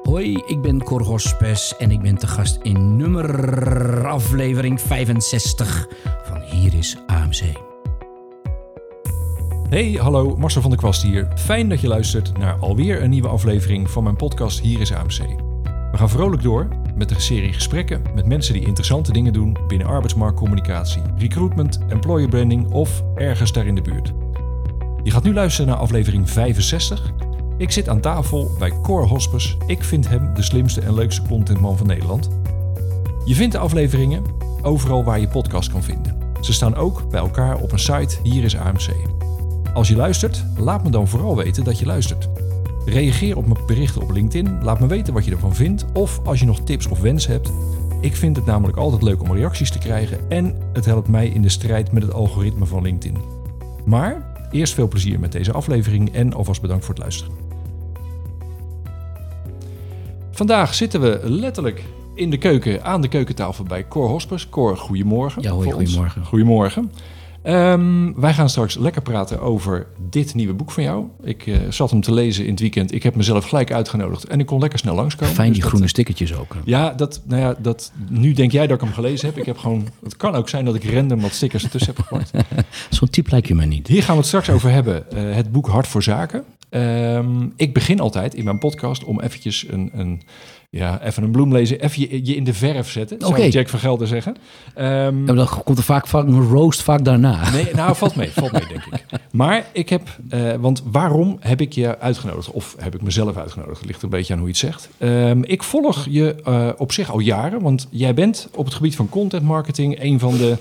Hoi, ik ben Cor Hospes en ik ben te gast in nummer aflevering 65 van Hier is AMC. Hey, hallo, Marcel van der Kwast hier. Fijn dat je luistert naar alweer een nieuwe aflevering van mijn podcast Hier is AMC. We gaan vrolijk door met een serie gesprekken met mensen die interessante dingen doen binnen arbeidsmarktcommunicatie, recruitment, employer branding of ergens daar in de buurt. Je gaat nu luisteren naar aflevering 65. Ik zit aan tafel bij Cor Hospes. Ik vind hem de slimste en leukste contentman van Nederland. Je vindt de afleveringen overal waar je podcast kan vinden. Ze staan ook bij elkaar op een site Hier is AMC. Als je luistert, laat me dan vooral weten dat je luistert. Reageer op mijn berichten op LinkedIn, laat me weten wat je ervan vindt of als je nog tips of wensen hebt. Ik vind het namelijk altijd leuk om reacties te krijgen en het helpt mij in de strijd met het algoritme van LinkedIn. Maar eerst veel plezier met deze aflevering en alvast bedankt voor het luisteren. Vandaag zitten we letterlijk in de keuken aan de keukentafel bij Cor Hospers. Cor, goedemorgen. Ja, hoi, voor ons. goedemorgen. Goedemorgen. Ehm, wij gaan straks lekker praten over dit nieuwe boek van jou. Ik eh, zat hem te lezen in het weekend. Ik heb mezelf gelijk uitgenodigd en ik kon lekker snel langskomen. Fijn Dus die dat, groene stickertjes ook. Ja, dat, nou ja, dat, nu denk jij dat ik hem gelezen heb. Ik heb gewoon, het kan ook zijn dat ik random wat stickers ertussen heb gegooid. Zo'n type lijkt je mij niet. Hier gaan we het straks over hebben. eh, het boek Hart voor Zaken. Ehm, ik begin altijd in mijn podcast om eventjes een, een, ja, even een bloem lezen. Even je, je in de verf zetten, zou. Jack van Gelder zeggen. Ehm, Ja, maar dan komt er vaak, vaak een roast vaak daarna. Nee, nou, valt mee, valt mee, denk ik. Maar ik heb, eh, want waarom heb ik je uitgenodigd? Of heb ik mezelf uitgenodigd? Het ligt een beetje aan hoe je het zegt. Ehm, ik volg je eh, op zich al jaren, want jij bent op het gebied van content marketing een van de.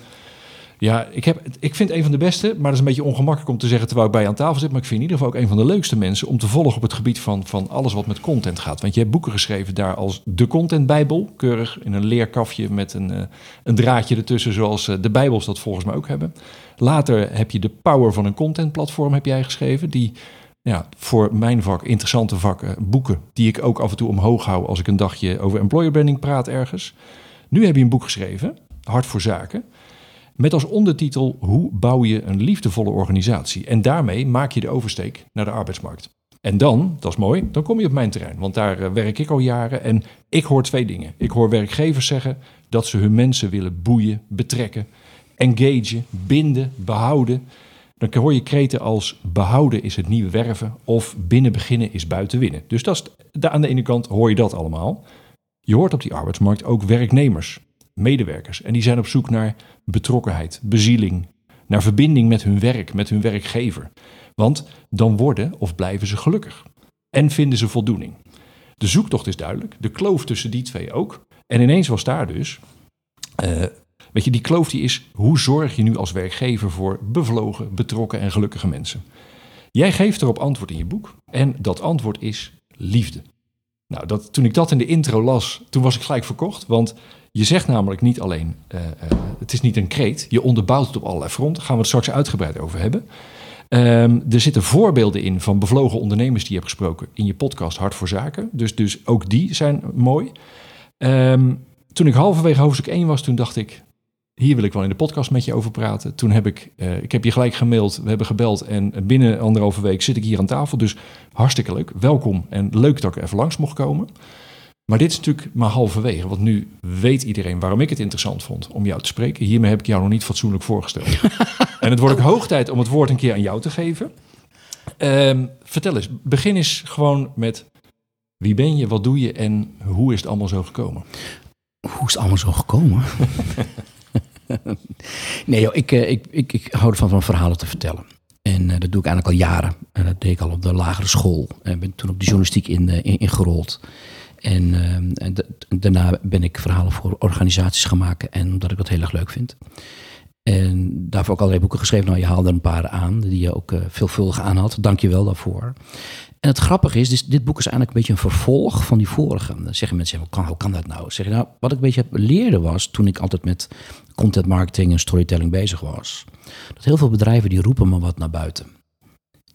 Ja, ik, heb, ik vind een van de beste, maar dat is een beetje ongemakkelijk om te zeggen terwijl ik bij je aan tafel zit. Maar ik vind in ieder geval ook een van de leukste mensen om te volgen op het gebied van, van alles wat met content gaat. Want je hebt boeken geschreven daar als de Contentbijbel, keurig in een leerkafje met een, eh, een draadje ertussen, zoals eh, de Bijbels dat volgens mij ook hebben. Later heb je de Power van een Content platform heb jij geschreven, die ja, voor mijn vak, interessante vakken, boeken die ik ook af en toe omhoog hou als ik een dagje over employer branding praat ergens. Nu heb je een boek geschreven, Hart voor Zaken, met als ondertitel Hoe bouw je een liefdevolle organisatie? En daarmee maak je de oversteek naar de arbeidsmarkt. En dan, dat is mooi, dan kom je op mijn terrein. Want daar eh, werk ik al jaren en ik hoor twee dingen. Ik hoor werkgevers zeggen dat ze hun mensen willen boeien, betrekken, engagen, binden, behouden. Dan hoor je kreten als behouden is het nieuwe werven of binnen beginnen is buiten winnen. Dus dat is, aan de ene kant hoor je dat allemaal. Je hoort op die arbeidsmarkt ook werknemers, medewerkers. En die zijn op zoek naar betrokkenheid, bezieling, naar verbinding met hun werk, met hun werkgever. Want dan worden of blijven ze gelukkig. En vinden ze voldoening. De zoektocht is duidelijk, de kloof tussen die twee ook. En ineens was daar dus, eh, weet je, die kloof die is, hoe zorg je nu als werkgever voor bevlogen, betrokken en gelukkige mensen? Jij geeft erop antwoord in je boek en dat antwoord is liefde. Nou, dat, toen ik dat in de intro las, toen was ik gelijk verkocht. Want je zegt namelijk niet alleen, eh, eh, het is niet een kreet, je onderbouwt het op allerlei fronten. Gaan we het straks uitgebreid over hebben. Ehm, er zitten voorbeelden in van bevlogen ondernemers die je hebt gesproken in je podcast Hart voor Zaken. Dus, dus ook die zijn mooi. Ehm, toen ik halverwege hoofdstuk 1 was, toen dacht ik, hier wil ik wel in de podcast met je over praten. Toen heb ik, eh, ik heb je gelijk gemaild, we hebben gebeld en binnen anderhalve week zit ik hier aan tafel. Dus hartstikke leuk, welkom en leuk dat ik even langs mocht komen. Maar dit is natuurlijk maar halverwege, want nu weet iedereen waarom ik het interessant vond om jou te spreken. Hiermee heb ik jou nog niet fatsoenlijk voorgesteld. en het wordt ook hoog tijd om het woord een keer aan jou te geven. Ehm, vertel eens, begin eens gewoon met wie ben je, wat doe je en hoe is het allemaal zo gekomen? Hoe is het allemaal zo gekomen? nee, joh, ik, eh, ik, ik, ik hou ervan van verhalen te vertellen. En eh, dat doe ik eigenlijk al jaren. En dat deed ik al op de lagere school. En ben toen op de journalistiek in, eh, in, ingerold. En, eh, da- daarna ben ik verhalen voor organisaties gaan maken. En omdat ik dat heel erg leuk vind. En daarvoor ook allerlei boeken geschreven. Nou, je haalde er een paar aan die je ook eh, veelvuldig aanhaalt. Dank je wel daarvoor. En het grappige is, dus dit boek is eigenlijk een beetje een vervolg van die vorige. Dan zeggen mensen, hoe, kan, dat nou? Zeg je, nou, wat ik een beetje leerde was, toen ik altijd met content marketing en storytelling bezig was, dat heel veel bedrijven die roepen maar wat naar buiten.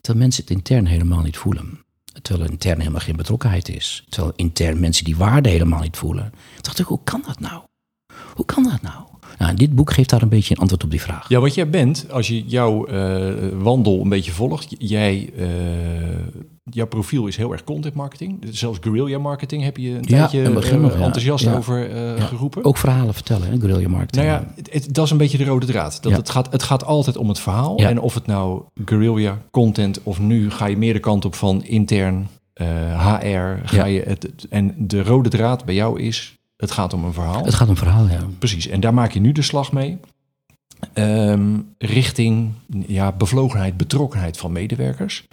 Terwijl mensen het intern helemaal niet voelen. Terwijl er intern helemaal geen betrokkenheid is. Terwijl intern mensen die waarde helemaal niet voelen. Toen dacht ik, hoe kan dat nou? Hoe kan dat nou? Nou, dit boek geeft daar een beetje een antwoord op die vraag. Ja, wat jij bent, als je jouw eh, wandel een beetje volgt, jij, eh, jouw profiel is heel erg content marketing. Zelfs guerrilla marketing heb je een Ja, tijdje begin eh, nog, enthousiast Ja. over Ja, geroepen. Ook verhalen vertellen, hè, guerrilla marketing. Nou ja, het, het- dat is een beetje de rode draad. Dat het, gaat, het gaat altijd om het verhaal. En of het nou guerrilla content of nu ga je meer de kant op van intern HR. Ga je het- en de rode draad bij jou is, het gaat om een verhaal. Het gaat om verhaal, ja. Precies, en daar maak je nu de slag mee. Ehm, richting ja, bevlogenheid, betrokkenheid van medewerkers.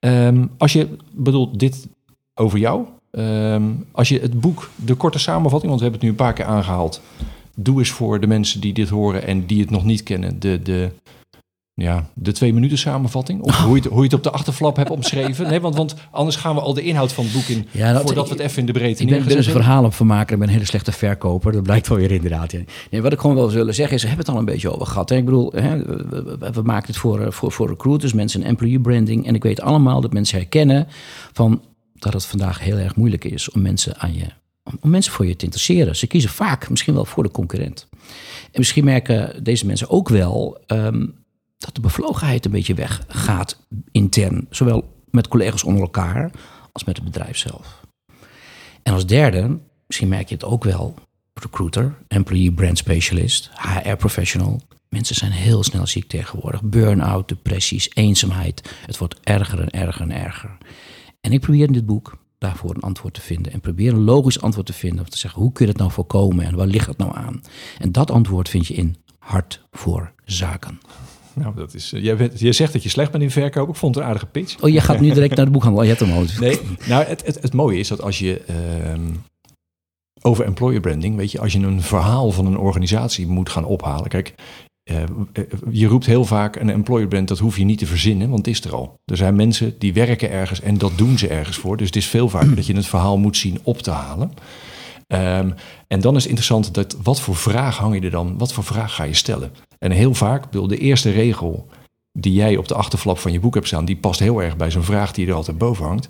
Ehm, als je, bedoel, dit over jou. Ehm, als je het boek, de korte samenvatting, want we hebben het nu een paar keer aangehaald. Doe eens voor de mensen die dit horen en die het nog niet kennen, de, de, ja, de twee minuten samenvatting. Of hoe, je het, hoe je het op de achterflap hebt omschreven. Nee, want, want anders gaan we al de inhoud van het boek in, Ja, dat- voordat we het even in de breedte Ik ben, dus een hebben. verhalenvermaker, ik ben een hele slechte verkoper. Dat blijkt wel weer inderdaad. ja. Nee, wat ik gewoon wel willen zeggen is, we hebben het al een beetje over gehad. Hè? Ik bedoel, hè, we, maken het voor, eh, voor, voor recruiters, mensen en employee branding. En ik weet allemaal dat mensen herkennen van dat het vandaag heel erg moeilijk is om mensen, aan je, om, om mensen voor je te interesseren. Ze kiezen vaak misschien wel voor de concurrent. En misschien merken deze mensen ook wel ehm, dat de bevlogenheid een beetje weggaat intern. Zowel met collega's onder elkaar als met het bedrijf zelf. En als derde, misschien merk je het ook wel, recruiter, employee brand specialist, HR professional. Mensen zijn heel snel ziek tegenwoordig. Burn-out, depressies, eenzaamheid. Het wordt erger en erger en erger. En ik probeer in dit boek daarvoor een antwoord te vinden. En probeer een logisch antwoord te vinden. Of te zeggen, hoe kun je het nou voorkomen en waar ligt het nou aan? En dat antwoord vind je in Hart voor Zaken. Nou, dat is, eh, jij, bent, jij zegt dat je slecht bent in verkoop. Ik vond het een aardige pitch. Oh, je gaat nu direct naar de boekhandel. Oh, je hebt hem al. Nee, nou, het, het, het mooie is dat als je ehm, over employer branding, weet je, als je een verhaal van een organisatie moet gaan ophalen. Kijk, eh, eh, je roept heel vaak een employer brand, dat hoef je niet te verzinnen, want het is er al. Er zijn mensen die werken ergens en dat doen ze ergens voor. Dus het is veel vaker dat je het verhaal moet zien op te halen. Ehm, en dan is het interessant dat wat voor vraag hang je er dan, wat voor vraag ga je stellen? En heel vaak, bedoel, de eerste regel die jij op de achterflap van je boek hebt staan, die past heel erg bij zo'n vraag die er altijd boven hangt.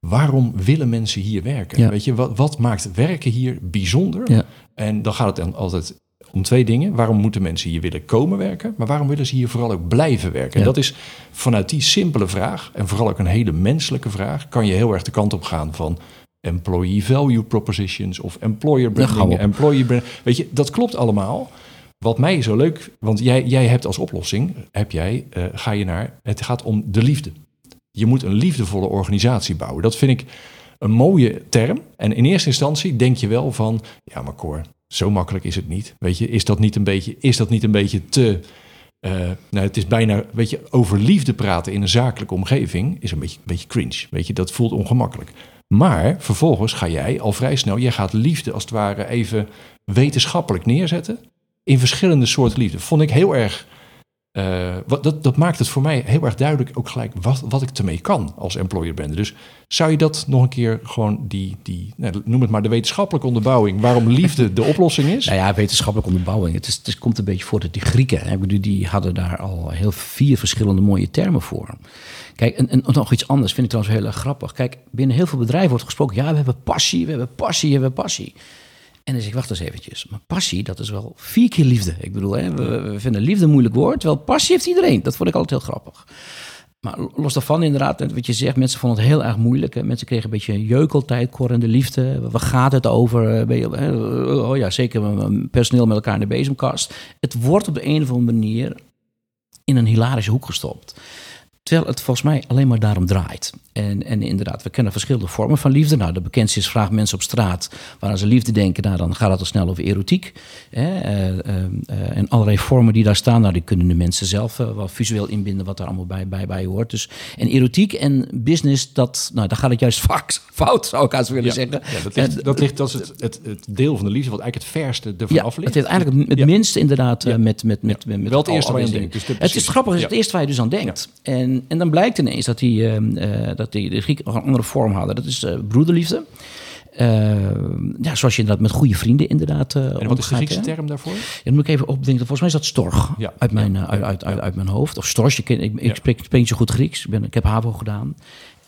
Waarom willen mensen hier werken? Ja. Weet je, wat, wat maakt werken hier bijzonder? Ja. En dan gaat het dan altijd om twee dingen. Waarom moeten mensen hier willen komen werken? Maar waarom willen ze hier vooral ook blijven werken? En dat is vanuit die simpele vraag, en vooral ook een hele menselijke vraag, kan je heel erg de kant op gaan van employee value propositions of employer branding, employee brand. Weet je, dat klopt allemaal. Wat mij zo leuk, want jij, jij hebt als oplossing, heb jij, eh, ga je naar, het gaat om de liefde. Je moet een liefdevolle organisatie bouwen. Dat vind ik een mooie term. En in eerste instantie denk je wel van, ja maar Cor, zo makkelijk is het niet. Weet je, is dat niet een beetje, is dat niet een beetje te... eh, nou, het is bijna, weet je, over liefde praten in een zakelijke omgeving is een beetje, een beetje cringe. Weet je, dat voelt ongemakkelijk. Maar vervolgens ga jij al vrij snel, jij gaat liefde als het ware even wetenschappelijk neerzetten. In verschillende soorten liefde. Vond ik heel erg. Eh, wat, dat, dat maakt het voor mij heel erg duidelijk ook gelijk wat, wat ik ermee kan als employer brand. Dus zou je dat nog een keer gewoon die, die nou, noem het maar de wetenschappelijke onderbouwing, waarom liefde de oplossing is? Nou ja, wetenschappelijke onderbouwing. Het, is, het komt een beetje voort uit die Grieken. Hè. Die hadden daar al heel vier verschillende mooie termen voor. Kijk, en, en nog iets anders vind ik trouwens heel erg grappig. Kijk, binnen heel veel bedrijven wordt gesproken... ja, we hebben passie, we hebben passie, we hebben passie. En dan zeg ik, wacht eens eventjes. Maar passie, dat is wel vier keer liefde. Ik bedoel, hè, we, vinden liefde een moeilijk woord... terwijl passie heeft iedereen. Dat vond ik altijd heel grappig. Maar los daarvan inderdaad, wat je zegt, mensen vonden het heel erg moeilijk. Hè. Mensen kregen een beetje jeukeltijd, korrende liefde. Waar gaat het over? Eh, hè, Oh ja, zeker personeel met elkaar in de bezemkast. Het wordt op de een of andere manier in een hilarische hoek gestopt. Terwijl het volgens mij alleen maar daarom draait. En, en inderdaad, we kennen verschillende vormen van liefde. Nou, de bekendste is vraag mensen op straat waar aan ze liefde denken. Nou, dan gaat het al snel over erotiek. Hè? eh, eh, eh, en allerlei vormen die daar staan, nou, die kunnen de mensen zelf wel visueel inbinden wat daar allemaal bij, bij, bij hoort. Dus, en erotiek en business, dat, nou, daar gaat het juist vaak fout, zou ik haast willen Ja, zeggen. ja, dat, ligt, dat, ligt, dat is het, het, het deel van de liefde wat eigenlijk het verste ervan ja, af het ligt. heeft eigenlijk het, het Ja. minste inderdaad met, met, met, met, met Wel het eerste waar je aan denkt, dus het is grappig, het is het eerste waar je dus aan denkt. En, en dan blijkt ineens dat die, ehm, eh, dat die de Grieken nog een andere vorm hadden. Dat is eh, broederliefde. Eh, ja, zoals je inderdaad met goede vrienden inderdaad eh En wat is de Griekse hè. term daarvoor? Ja, dan moet ik even opdenken. Volgens mij is dat storg Ja. uit, mijn, uit, uit, uit, uit mijn hoofd. Of stors, je ken, ik, ik spreek, spreek niet zo goed Grieks. Ik, ben, ik heb HAVO gedaan.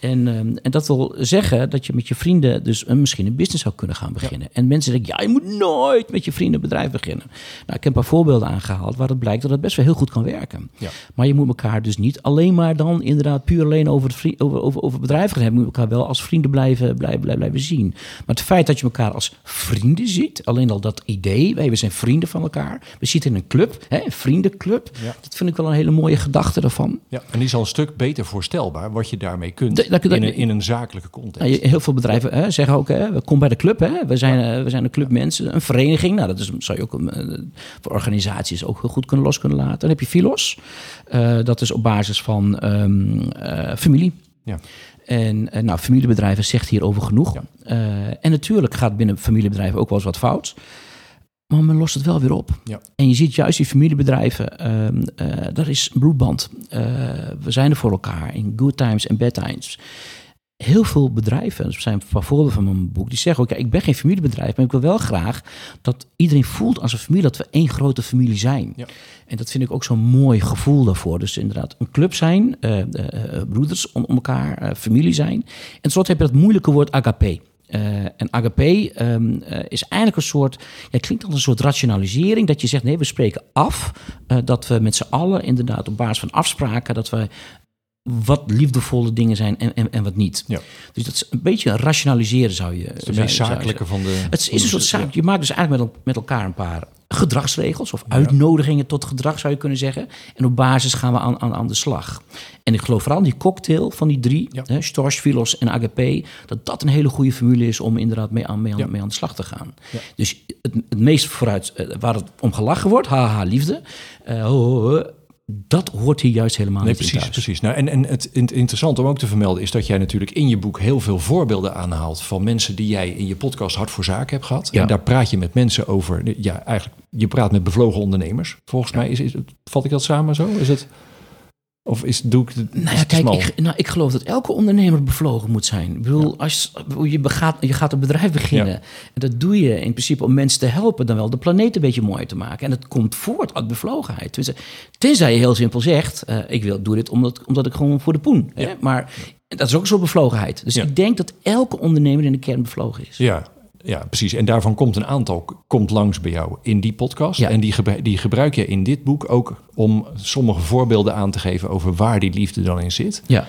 En, ehm, en dat wil zeggen dat je met je vrienden dus een, misschien een business zou kunnen gaan beginnen. En mensen zeggen, ja, je moet nooit met je vrienden een bedrijf beginnen. Nou, ik heb een paar voorbeelden aangehaald waar het blijkt dat het best wel heel goed kan werken. Ja. Maar je moet elkaar dus niet alleen maar dan inderdaad puur alleen over, het over, over, over bedrijven gaan hebben. Je moet elkaar wel als vrienden blijven, blijven, blijven, blijven zien. Maar het feit dat je elkaar als vrienden ziet, alleen al dat idee, wij we zijn vrienden van elkaar. We zitten in een club, hè, een vriendenclub. Ja. Dat vind ik wel een hele mooie gedachte daarvan. Ja, en die is al een stuk beter voorstelbaar wat je daarmee kunt dat- dat- in, een, in een zakelijke context. Nou, heel veel bedrijven hè, zeggen ook, hè, we kom bij de club. Hè. We, zijn, eh, we zijn een club mensen, een vereniging. Nou, dat is, zou je ook eh, voor organisaties ook heel goed kunnen los kunnen laten. Dan heb je Filos. Eh, dat is op basis van ehm, eh, familie. Ja. En nou, familiebedrijven zegt hierover genoeg. Ja. En natuurlijk gaat binnen familiebedrijven ook wel eens wat fout. Maar men lost het wel weer op. Ja. En je ziet juist die familiebedrijven, ehm eh, daar is een bloedband. Eh, we zijn er voor elkaar in good times en bad times. Heel veel bedrijven, dat zijn een paar voorbeelden van mijn boek, die zeggen ook, ja, ik ben geen familiebedrijf, maar ik wil wel graag dat iedereen voelt als een familie, dat we één grote familie zijn. Ja. En dat vind ik ook zo'n mooi gevoel daarvoor. Dus inderdaad, een club zijn, eh, broeders om, elkaar, familie zijn. En tenslotte heb je dat moeilijke woord agape. Eh, en agape ehm, eh, is eigenlijk een soort, ja, klinkt als een soort rationalisering, dat je zegt, nee, we spreken af eh, dat we met z'n allen inderdaad op basis van afspraken, dat we wat liefdevolle dingen zijn en, en, en wat niet. Ja. Dus dat is een beetje rationaliseren zou je. Het is de meest zakelijke van de... het is een soort zaak. Je maakt dus eigenlijk met, met elkaar een paar gedragsregels of uitnodigingen tot gedrag zou je kunnen zeggen. En op basis gaan we aan, aan, aan de slag. En ik geloof vooral die cocktail van die drie, Ja. hè, Storch, Philos en AGP, dat dat een hele goede formule is om inderdaad mee aan, mee aan, Ja. mee aan de slag te gaan. Ja. Dus het, het meest vooruit, eh, waar het om gelachen wordt, haha, liefde, eh, ho, ho, ho, dat hoort hier juist helemaal Nee, niet precies, precies. Nou, en, en het int- interessante om ook te vermelden is dat jij natuurlijk in je boek heel veel voorbeelden aanhaalt van mensen die jij in je podcast Hart voor Zaken hebt gehad. Ja. En daar praat je met mensen over. Ja, eigenlijk, je praat met bevlogen ondernemers. Volgens mij is, is het, vat ik dat samen zo? Is het, of is, doe ik het, Nou ja, het kijk, ik, nou, ik geloof dat elke ondernemer bevlogen moet zijn. Ik bedoel, als je, begaat, je gaat een bedrijf beginnen. Ja. En dat doe je in principe om mensen te helpen, dan wel de planeet een beetje mooier te maken. En dat komt voort uit bevlogenheid. Tenminste, tenzij je heel simpel zegt, eh, ik wil, doe dit omdat, omdat ik gewoon voor de poen. Hè? Maar dat is ook een soort bevlogenheid. Dus ik denk dat elke ondernemer in de kern bevlogen is. Ja, ja, precies. En daarvan komt een aantal komt langs bij jou in die podcast. Ja. En die, gebruik, die gebruik je in dit boek ook om sommige voorbeelden aan te geven over waar die liefde dan in zit. Ja.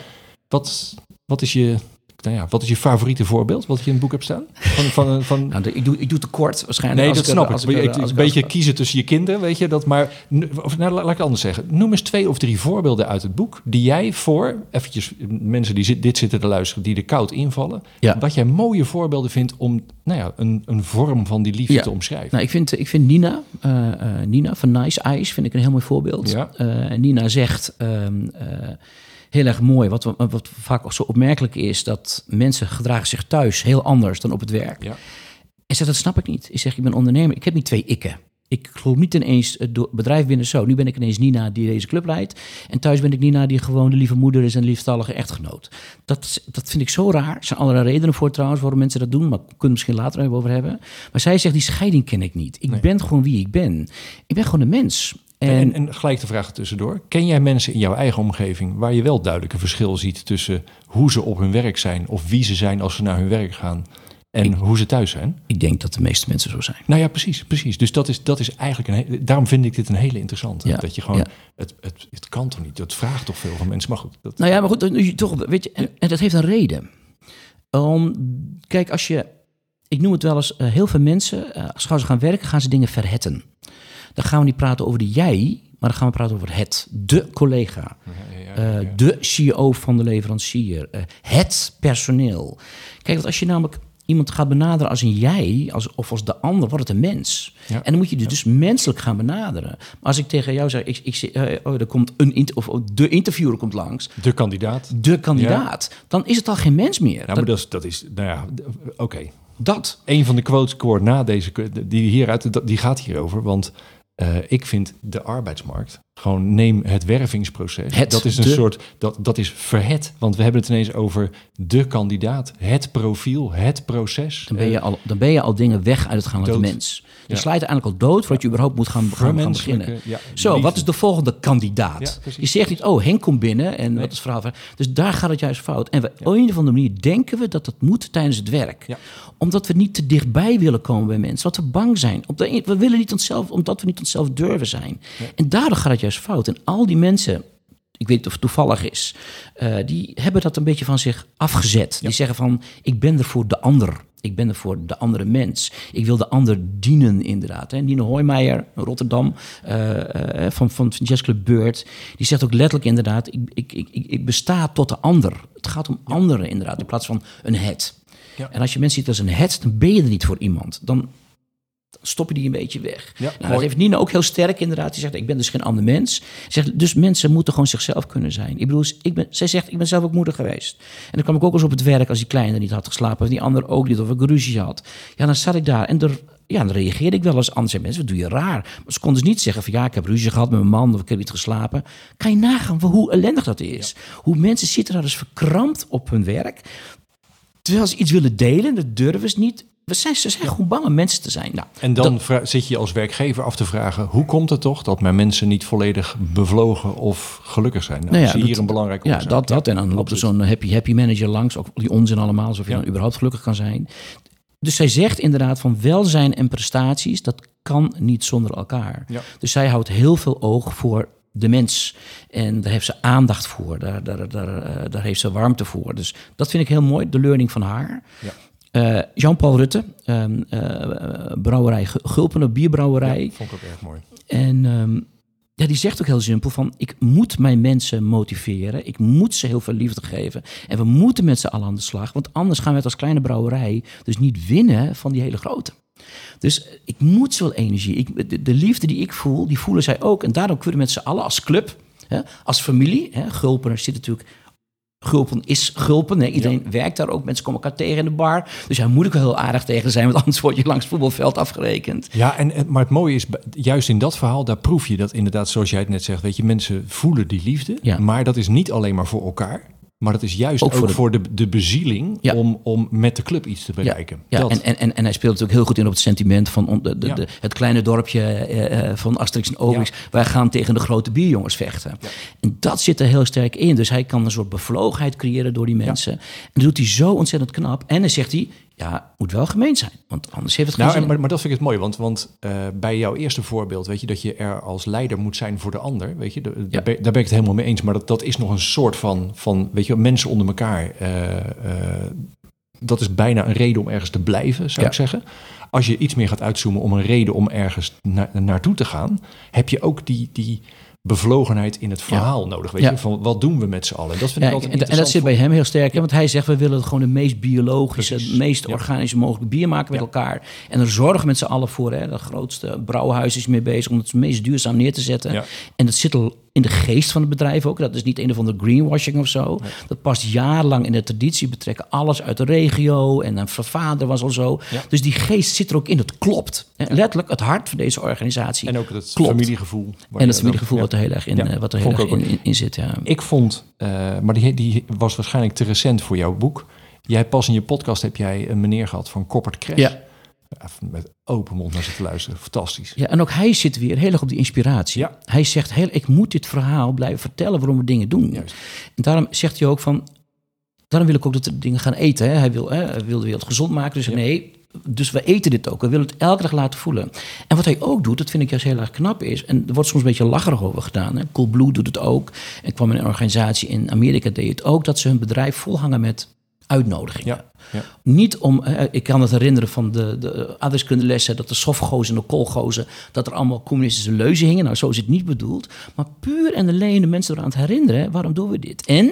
Wat, wat, is, je, nou ja, wat is je favoriete voorbeeld wat je in het boek hebt staan? Van, van, van, Nou, de- ik, doe, ik doe te kort waarschijnlijk. nee, als dat snap ik. als Ik, ik- als een beetje kiezen tussen je kinderen, weet je dat. Maar of, nou, laat ik het anders zeggen. Noem eens twee of drie voorbeelden uit het boek die jij voor eventjes mensen die zit, dit zitten te luisteren, die er koud invallen, Ja. wat jij mooie voorbeelden vindt om nou ja, een, een vorm van die liefde Ja. te omschrijven. Nou, ik vind, ik vind Nina, eh, eh, Nina van Nice Eyes vind ik een heel mooi voorbeeld. Ja. Eh, Nina zegt ehm, eh, heel erg mooi, wat, wat vaak ook zo opmerkelijk is, dat mensen gedragen zich thuis heel anders dan op het werk. Ja. En zegt, dat snap ik niet. Ik zeg, ik ben ondernemer, ik heb niet twee ikken. Ik geloof niet ineens het do- bedrijf binnen zo. Nu ben ik ineens Nina die deze club leidt. En thuis ben ik Nina die gewoon de lieve moeder is en liefstallige echtgenoot. Dat, dat vind ik zo raar. Er zijn allerlei redenen voor trouwens waarom mensen dat doen. Maar we kunnen het misschien later even over hebben. Maar zij zegt, die scheiding ken ik niet. Ik Nee. ben gewoon wie ik ben. Ik ben gewoon een mens. En, En, en, gelijk de vraag tussendoor. Ken jij mensen in jouw eigen omgeving waar je wel duidelijk een verschil ziet tussen hoe ze op hun werk zijn of wie ze zijn als ze naar hun werk gaan en hoe ze thuis zijn? ik denk dat de meeste mensen zo zijn. Nou ja, precies, precies. Dus dat is, dat is eigenlijk een daarom vind ik dit een hele interessante. Ja, Dat je gewoon, ja. het, het, het kan toch niet? Dat vraagt toch veel van mensen. Maar goed, dat, Nou ja, maar goed, nu toch, weet je, en, en dat heeft een reden. Om, kijk, als je, ik noem het wel eens, eh, heel veel mensen, eh, als ze gaan werken, gaan ze dingen verhetten. Dan gaan we niet praten over de jij, maar dan gaan we praten over het, de collega, eh, de CEO van de leverancier, eh, het personeel. Kijk, want als je namelijk iemand gaat benaderen als een jij, als, of als de ander, wordt het een mens. En dan moet je dus, menselijk gaan benaderen. Maar als ik tegen jou zeg, ik, ik, eh, oh, er komt een of oh, de interviewer komt langs, de kandidaat. de kandidaat, dan is het al geen mens meer. Ja, dat, maar dat is, dat is nou ja, oké. dat. Een van de quotes ik na deze, die hieruit, die gaat hierover. Want eh, ik vind de arbeidsmarkt Gewoon neem het wervingsproces. Het, dat is een de- soort, dat, dat is verhet. Want we hebben het ineens over de kandidaat, het profiel, het proces. Dan ben, je al, dan ben je al dingen weg uit het gaan de Dood. mens. Je Ja. er eigenlijk al dood voordat je überhaupt moet gaan, gaan, beginnen. Zo, wat is de volgende kandidaat? Je zegt niet, oh, Henk komt binnen en wat is het verhaal? van- Dus daar gaat het juist fout. En we, op een of andere manier denken we dat dat moet tijdens het werk. Omdat we niet te dichtbij willen komen bij mensen. Omdat we bang zijn. Op de, we willen niet onszelf, omdat we niet onszelf durven zijn. En daardoor gaat het juist fout. En al die mensen ik weet niet of het toevallig is, eh, die hebben dat een beetje van zich afgezet. Die zeggen van, ik ben er voor de ander. Ik ben er voor de andere mens. Ik wil de ander dienen, inderdaad. En Nina Hoijmeijer, Rotterdam, eh, eh, van, van Jazz Club Beurt... die zegt ook letterlijk inderdaad... Ik, ik, ik, ik- ik besta tot de ander. Het gaat om anderen, inderdaad, in plaats van een het. Ja. En als je mensen ziet als een het, dan ben je er niet voor iemand. Dan stop je die een beetje weg. Ja, nou, dat heeft Nina ook heel sterk inderdaad. Die zegt, ik ben dus geen ander mens. Ze Zegt, dus mensen moeten gewoon zichzelf kunnen zijn. Ik bedoel, ik ben, zij zegt, ik ben zelf ook moeder geweest. En dan kwam ik ook eens op het werk als die kleine niet had geslapen. Of die ander ook niet, of ik ruzie had. Ja, dan zat ik daar en er, ja, dan reageerde ik wel als anders. Mensen, wat doe je raar? Maar ze konden dus niet zeggen van, ja, ik heb ruzie gehad met mijn man... of ik heb niet geslapen. Kan je nagaan hoe ellendig dat is? Hoe mensen zitten daar dus verkrampt op hun werk... Terwijl ze iets willen delen, dat durven ze niet. We zijn, ze zijn gewoon bang om mensen te zijn. Nou, En dan zit je als werkgever af te vragen... hoe komt het toch dat mijn mensen niet volledig bevlogen of gelukkig zijn? Nou, Nou ja, zie je hier een belangrijke Ja, dat, dat. En dan loopt er zo'n happy, happy manager langs. Ook die onzin allemaal, alsof je dan überhaupt gelukkig kan zijn. Dus zij zegt inderdaad van welzijn en prestaties, dat kan niet zonder elkaar. Ja. Dus zij houdt heel veel oog voor de mens. En daar heeft ze aandacht voor. Daar, daar, daar, eh, daar heeft ze warmte voor. Dus dat vind ik heel mooi, de learning van haar. Ja. Eh, Jean-Paul Rutte, eh, brouwerij Gu- Gulpen, bierbrouwerij. Ja, vond ik ook erg mooi. En ehm, ja, die zegt ook heel simpel van... ik moet mijn mensen motiveren. Ik moet ze heel veel liefde geven. En we moeten met z'n allen aan de slag. Want anders gaan we het als kleine brouwerij... dus niet winnen van die hele grote. Dus ik moet zoveel energie. Ik, de, de liefde die ik voel, die voelen zij ook. En daarom kunnen we met z'n allen als club... Hè, als familie... Hè, Gulpen zit natuurlijk... Gulpen is Gulpen. Hè. Iedereen werkt daar ook. Mensen komen elkaar tegen in de bar. Dus hij moet ook wel heel aardig tegen zijn. Want anders word je langs het voetbalveld afgerekend. Ja, en, en- maar het mooie is, juist in dat verhaal, daar proef je dat inderdaad, zoals jij het net zegt, weet je, mensen voelen die liefde, Ja. maar dat is niet alleen maar voor elkaar, maar dat is juist Ook ook, voor voor, de- de, bezieling Ja. om, om met de club iets te bereiken. Ja, dat, en, en, en, en hij speelt natuurlijk heel goed in op het sentiment van de, de, Ja. de- het kleine dorpje eh, eh, van Asterix en Obelix. Wij gaan tegen de grote bierjongens vechten. En dat zit er heel sterk in. Dus hij kan een soort bevlogenheid creëren door die mensen. En dat doet hij zo ontzettend knap. En dan zegt hij, ja, moet wel gemeen zijn. Want anders heeft het geen nou, maar, maar dat vind ik het mooi, want, want eh, bij jouw eerste voorbeeld, weet je, dat je er als leider moet zijn voor de ander, weet je, de- Ja. daar, ben, daar ben ik het helemaal mee eens, maar dat, dat is nog een soort van, van weet je, mensen onder elkaar. eh, eh, dat is bijna een reden om ergens te blijven, zou Ja. ik zeggen. Als je iets meer gaat uitzoomen om een reden om ergens na- naartoe te gaan, heb je ook die, die bevlogenheid in het verhaal nodig. Weet Ja. je, van wat doen we met z'n allen? En dat vind ik altijd en, en dat zit bij hem heel sterk. Want hij zegt, we willen gewoon de meest biologische, Precies. het meest organische mogelijke bier maken met elkaar. En er zorgen met z'n allen voor. Hè? Dat grootste brouwhuis is mee bezig om het meest duurzaam neer te zetten. En dat zit al in de geest van het bedrijf ook. Dat is niet een of andere greenwashing of zo. Dat past jarenlang in de traditie. Betrekken alles uit de regio. En een vader was al zo. Ja. Dus die geest zit er ook in. Dat klopt. Letterlijk het hart van deze organisatie. En ook het Klopt. familiegevoel. En het familiegevoel wat er heel erg in, Ja, eh, wat er heel erg ook in, in, in zit. Ja. Ik vond, eh, maar die, die was waarschijnlijk te recent voor jouw boek. Jij pas in je podcast heb jij een meneer gehad van Koppert Crash. Ja. Met open mond naar zitten luisteren. Fantastisch. Ja, en ook hij zit weer heel erg op die inspiratie. Ja. Hij zegt, heel, ik moet dit verhaal blijven vertellen waarom we dingen doen. Juist. En daarom zegt hij ook van, daarom wil ik ook dat we dingen gaan eten. Hè. Hij, wil, hè, hij wil de wereld gezond maken, dus Ja. nee, dus we eten dit ook. We willen het elke dag laten voelen. En wat hij ook doet, dat vind ik juist heel erg knap is, en er wordt soms een beetje lacherig over gedaan. Hè. Coolblue doet het ook. En kwam in een organisatie in Amerika, deed het ook, dat ze hun bedrijf volhangen met uitnodigingen. Ja, ja. Niet om, eh, ik kan het herinneren van de, de aardrijkskundelessen, dat de softgozen en de koolgozen, dat er allemaal communistische leuzen hingen. Nou, zo is het niet bedoeld. Maar puur en alleen de mensen eraan te herinneren, waarom doen we dit? En,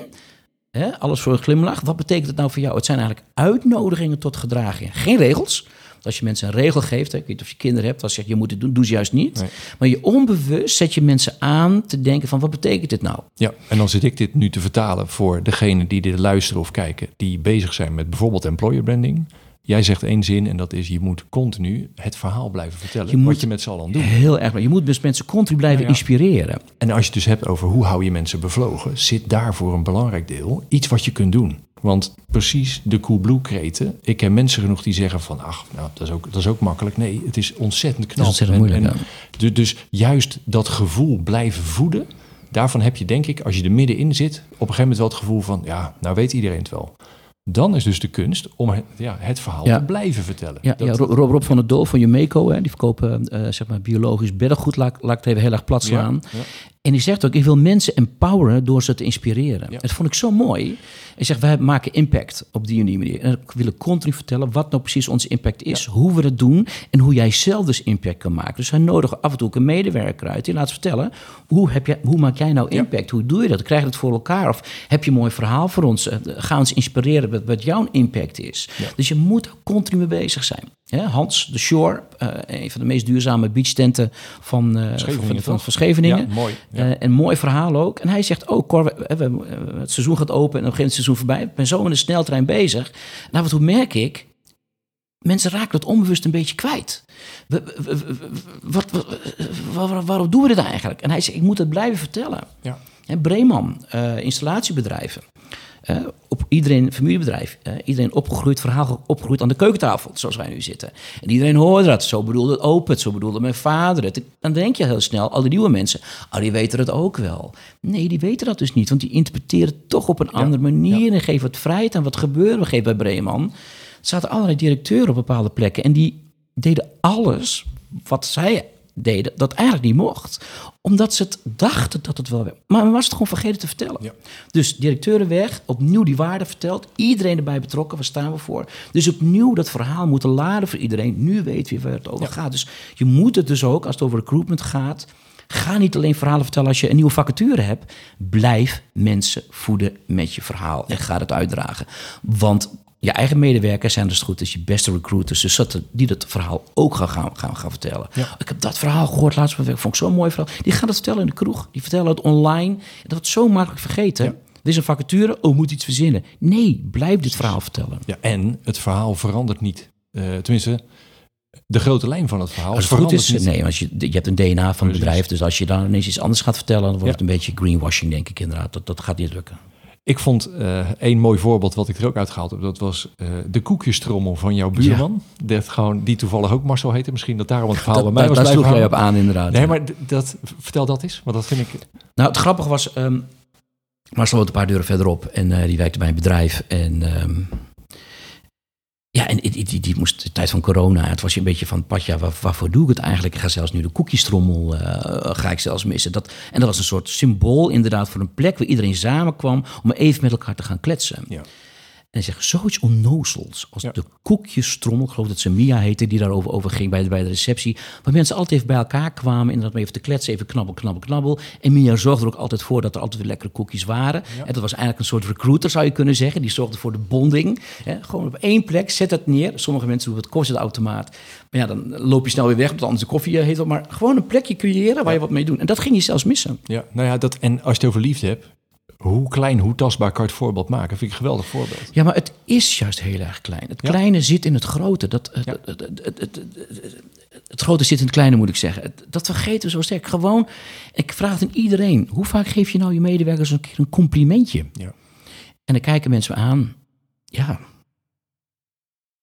hè, alles voor een glimlach, wat betekent het nou voor jou? Het zijn eigenlijk uitnodigingen tot gedragingen. Geen regels. Als je mensen een regel geeft, hè, ik weet niet of je kinderen hebt, als je zegt je moet het doen, doe ze juist niet. Nee. Maar je onbewust zet je mensen aan te denken van wat betekent dit nou? Ja, en dan zit ik dit nu te vertalen voor degene die dit luisteren of kijken, die bezig zijn met bijvoorbeeld employer branding. Jij zegt één zin en dat is je moet continu het verhaal blijven vertellen. Je moet- wat je met z'n allen doet. Heel erg. Je moet dus mensen continu blijven Nou ja. inspireren. En als je het dus hebt over hoe hou je mensen bevlogen, zit daarvoor een belangrijk deel iets wat je kunt doen. Want precies de Coolblue kreten. Ik ken mensen genoeg die zeggen van, ach, nou, dat is ook, dat is ook makkelijk. Nee, het is ontzettend knap. Is ontzettend En- moeilijk, en Dus juist dat gevoel blijven voeden. Daarvan heb je denk ik, als je er middenin zit, op een gegeven moment wel het gevoel van, ja, nou weet iedereen het wel. Dan is dus de kunst om het, ja, het verhaal Ja. te blijven vertellen. Ja, Dat- ja Rob, Rob van der Doel van Jumeco, hè, die verkopen eh, zeg maar biologisch beddengoed, laat, laat ik het even heel erg plat slaan. En die zegt ook, ik wil mensen empoweren door ze te inspireren. Ja. Dat vond ik zo mooi. Hij zegt, wij maken impact op die en die manier. En we willen continu vertellen wat nou precies onze impact is, hoe we het doen en hoe jij zelf dus impact kan maken. Dus hij nodigt af en toe ook een medewerker uit die laat vertellen, hoe, heb jij, hoe maak jij nou Ja. impact? Hoe doe je dat? Krijg je het voor elkaar? Of heb je een mooi verhaal voor ons? Eh, Ga ons inspireren met wat jouw impact is. Dus je moet continu mee bezig zijn. Hans de Shore, eh, een van de meest duurzame beachtenten van, eh, Scheveningen, van, van, Scheveningen. Ja, mooi. Ja. Eh, een mooi verhaal ook. En hij zegt ook, Cor, we, we- we- het seizoen gaat open en op een gegeven moment seizoen voorbij. Ik ben zo in de sneltrein bezig. Af en toe merk ik, mensen raken het onbewust een beetje kwijt. We- wat, wat- waar- waar- waarom doen we dit eigenlijk? En hij zegt, ik moet het blijven vertellen. Ja. Breeman, installatiebedrijven. Eh, op iedereen, familiebedrijf, eh, iedereen opgegroeid, verhaal opgegroeid aan de keukentafel, zoals wij nu zitten. En iedereen hoorde dat, zo bedoelde het open, zo bedoelde mijn vader het. Dan denk je heel snel, al die nieuwe mensen, oh, die weten het ook wel. Nee, die weten dat dus niet, want die interpreteren het toch op een andere manier en geven het vrijheid aan wat gebeurde. We geven bij Breeman. Er zaten allerlei directeuren op bepaalde plekken en die deden alles wat zij deden, dat eigenlijk niet mocht. Omdat ze het dachten dat het wel werd. Maar men was het gewoon vergeten te vertellen. Ja. Dus directeuren weg, opnieuw die waarde verteld. Iedereen erbij betrokken, waar staan we voor? Dus opnieuw dat verhaal moeten laden voor iedereen. Nu weet wie waar het over gaat. Dus je moet het dus ook, als het over recruitment gaat... Ga niet alleen verhalen vertellen als je een nieuwe vacature hebt. Blijf mensen voeden met je verhaal en ga het uitdragen. Want je eigen medewerkers zijn dus goed is je beste recruiters. Dus dat, die dat verhaal ook gaan, gaan, gaan, vertellen. Ja. Ik heb dat verhaal gehoord laatst werk. Vond ik zo'n mooi verhaal. Die gaan het vertellen in de kroeg. Die vertellen het online. Dat wordt zo makkelijk vergeten. Ja. Er is een vacature. Oh, moet iets verzinnen. Nee, blijf dit verhaal vertellen. Ja, en het verhaal verandert niet. Eh, tenminste, de grote lijn van het verhaal Als het goed is, niet. nee, als je, je hebt een DNA van het bedrijf. Dus als je dan ineens iets anders gaat vertellen, dan wordt Ja. het een beetje greenwashing, denk ik inderdaad. Dat, dat gaat niet lukken. Ik vond eh één mooi voorbeeld wat ik er ook uitgehaald heb. Dat was eh, de koekjestrommel van jouw buurman. Dat gewoon, die toevallig ook Marcel heette. Misschien dat daarom het verhaal Dat, bij mij was daar sloeg jij op aan, inderdaad. Nee, maar dat, vertel dat eens. Want dat vind ik... Nou, het grappige was, ehm Marcel woont een paar deuren verderop en eh, die werkte bij een bedrijf. En ehm, ja, en die, die, die, moest de tijd van corona, het was je een beetje van, Patja, waar, waarvoor doe ik het eigenlijk? Ik ga zelfs nu de koekjestrommel, eh, ga ik zelfs missen. Dat, en dat was een soort symbool inderdaad voor een plek waar iedereen samenkwam om even met elkaar te gaan kletsen. Ja. En zegt zoiets onnozels als Ja. de koekjestrommel. Ik geloof dat ze Mia heette, die daarover over ging bij de, bij de receptie. Waar mensen altijd even bij elkaar kwamen. Inderdaad, maar even te kletsen, even knabbel, knabbel, knabbel. En Mia zorgde er ook altijd voor dat er altijd weer lekkere koekjes waren. En dat was eigenlijk een soort recruiter, zou je kunnen zeggen. Die zorgde voor de bonding. Hè, gewoon op één plek, zet het neer. Sommige mensen doen het koffieautomaat. Maar ja, dan loop je snel weer weg, want anders de koffie eh, heet wel. Maar gewoon een plekje creëren waar je wat mee doet. En dat ging je zelfs missen. Ja, nou ja, dat, en als je het over liefde hebt. Hoe klein, hoe tastbaar kan je het voorbeeld maken? Vind ik een geweldig voorbeeld. Ja, maar het is juist heel erg klein. Het Ja. kleine zit in het grote. Dat, het, Ja. het, het, het, grote zit in het kleine, moet ik zeggen. Dat vergeten we zo sterk. Gewoon, ik vraag het aan iedereen. Hoe vaak geef je nou je medewerkers een keer een complimentje? Ja. En dan kijken mensen me aan. Ja,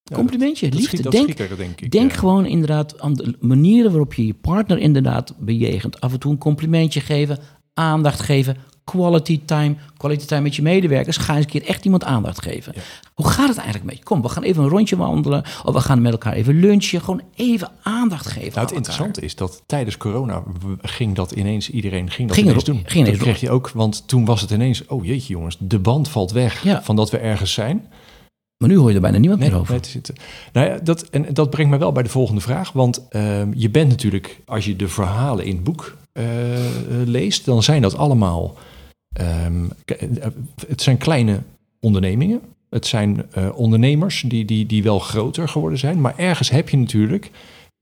Ja, complimentje, dat liefde. dat denk ik. denk ja. gewoon inderdaad aan de manieren waarop je je partner inderdaad bejegent. Af en toe een complimentje geven, aandacht geven, quality time, quality time met je medewerkers. Ga eens een keer echt iemand aandacht geven. Ja. Hoe gaat het eigenlijk met je? Kom, we gaan even een rondje wandelen of we gaan met elkaar even lunchen. Gewoon even aandacht geven. Nou, het interessante is dat tijdens corona ging dat ineens, iedereen ging dat Ging ineens doen. ging dat kreeg je ook, want toen was het ineens, oh jeetje jongens, de band valt weg Ja. van dat we ergens zijn. Maar nu hoor je er bijna niemand Nee, meer over. nee. Nou ja, dat, en dat brengt me wel bij de volgende vraag. Want ehm, je bent natuurlijk, als je de verhalen in het boek eh, leest, dan zijn dat allemaal. Ehm, eh, het zijn kleine ondernemingen. Het zijn eh, ondernemers die, die, die wel groter geworden zijn. Maar ergens heb je natuurlijk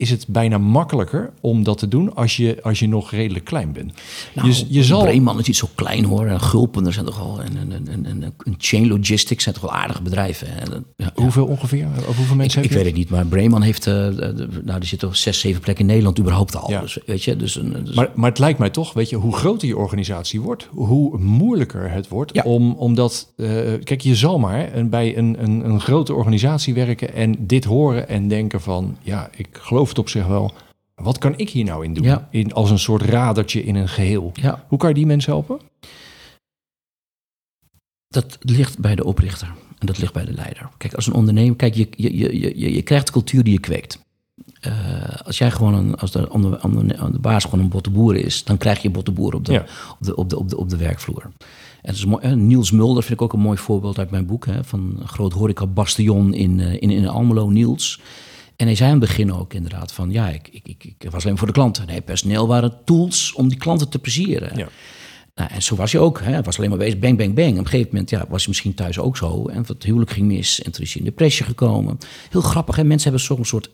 is het bijna makkelijker om dat te doen als je, als je nog redelijk klein bent. Nou, je, je zal... Breeman is niet zo klein hoor. En Gulpen, zijn toch wel... En, en, en, en, en Chain Logistics zijn toch wel aardige bedrijven. Ja, hoeveel ongeveer? Of hoeveel mensen ik, heb ik weet het niet, maar Breeman heeft... Uh, nou, er zitten zes, zeven plekken in Nederland überhaupt al. Ja. Dus, weet je, dus, dus... Maar, maar het lijkt mij toch, weet je, hoe groter je organisatie wordt, hoe moeilijker het wordt. Ja. Om, omdat, uh, kijk, je zal maar een, bij een, een, een grote organisatie werken en dit horen en denken van, ja, ik geloof op zich wel. Wat kan ik hier nou in doen? Ja. In, als een soort radertje in een geheel. Ja. Hoe kan je die mensen helpen? Dat ligt bij de oprichter en dat ligt bij de leider. Kijk, als een ondernemer, kijk, je, je, je, je, je krijgt de cultuur die je kweekt. Uh, als jij gewoon een, als de, aan, de, baas gewoon een botteboer is, dan krijg je botteboer op de, Ja. op de, op de, op de, op de werkvloer. En is mooi, Niels Mulder vind ik ook een mooi voorbeeld uit mijn boek. Hè, van een groot horeca bastion in, uh, in, in Almelo, Niels. En hij zei aan het begin ook inderdaad van... ja, ik, ik, ik, ik was alleen voor de klanten. Nee, personeel waren tools om die klanten te plezieren. Ja. Nou, en zo was hij ook. Hij was alleen maar bezig, bang, bang, bang. Op een gegeven moment ja, was hij misschien thuis ook zo. En het huwelijk ging mis. En toen is hij in depressie gekomen. Heel grappig, hè. mensen hebben zo'n soort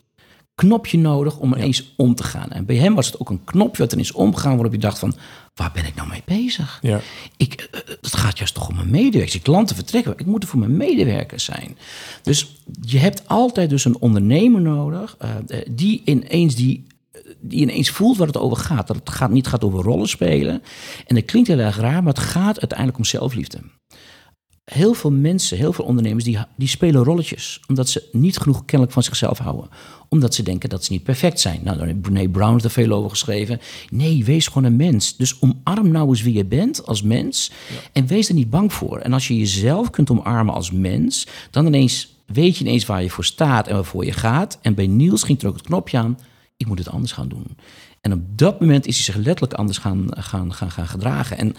knopje nodig om ineens om te gaan. En bij hem was het ook een knopje wat ineens omgaan... waarop je dacht van, waar ben ik nou mee bezig? Ja. Ik, uh, het gaat juist toch om mijn medewerkers. Die klanten vertrekken, ik moet er voor mijn medewerkers zijn. Dus je hebt altijd dus een ondernemer nodig... Uh, die ineens die die ineens voelt waar het over gaat. Dat het gaat, niet gaat over rollen spelen. En dat klinkt heel erg raar, maar het gaat uiteindelijk om zelfliefde. Heel veel mensen, heel veel ondernemers, die, die spelen rolletjes. Omdat ze niet genoeg kennelijk van zichzelf houden. Omdat ze denken dat ze niet perfect zijn. Nou, daar heeft Brene Brown heeft er veel over geschreven. Nee, wees gewoon een mens. Dus omarm nou eens wie je bent als mens. Ja. En wees er niet bang voor. En als je jezelf kunt omarmen als mens, dan ineens weet je ineens waar je voor staat en waarvoor je gaat. En bij Niels ging er ook het knopje aan ik moet het anders gaan doen. En op dat moment is hij zich letterlijk anders gaan, gaan, gaan, gaan gedragen. En,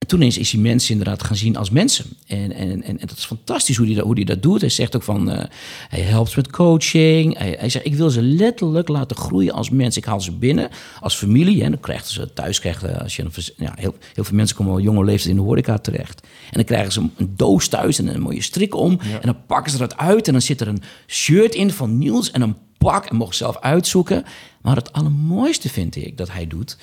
en toen eens is hij mensen inderdaad gaan zien als mensen. En, en, en, en dat is fantastisch hoe hij dat, hoe hij dat doet. Hij zegt ook van, uh, hij helpt met coaching. Hij, hij zegt, ik wil ze letterlijk laten groeien als mens. Ik haal ze binnen als familie. En dan krijgen ze thuis, krijgen, als je, ja, heel, heel veel mensen komen al jonge leeftijd in de horeca terecht. En dan krijgen ze een doos thuis en een mooie strik om. Ja. En dan pakken ze dat uit en dan zit er een shirt in van Niels en een pak en mocht zelf uitzoeken. Maar het allermooiste vind ik dat hij doet.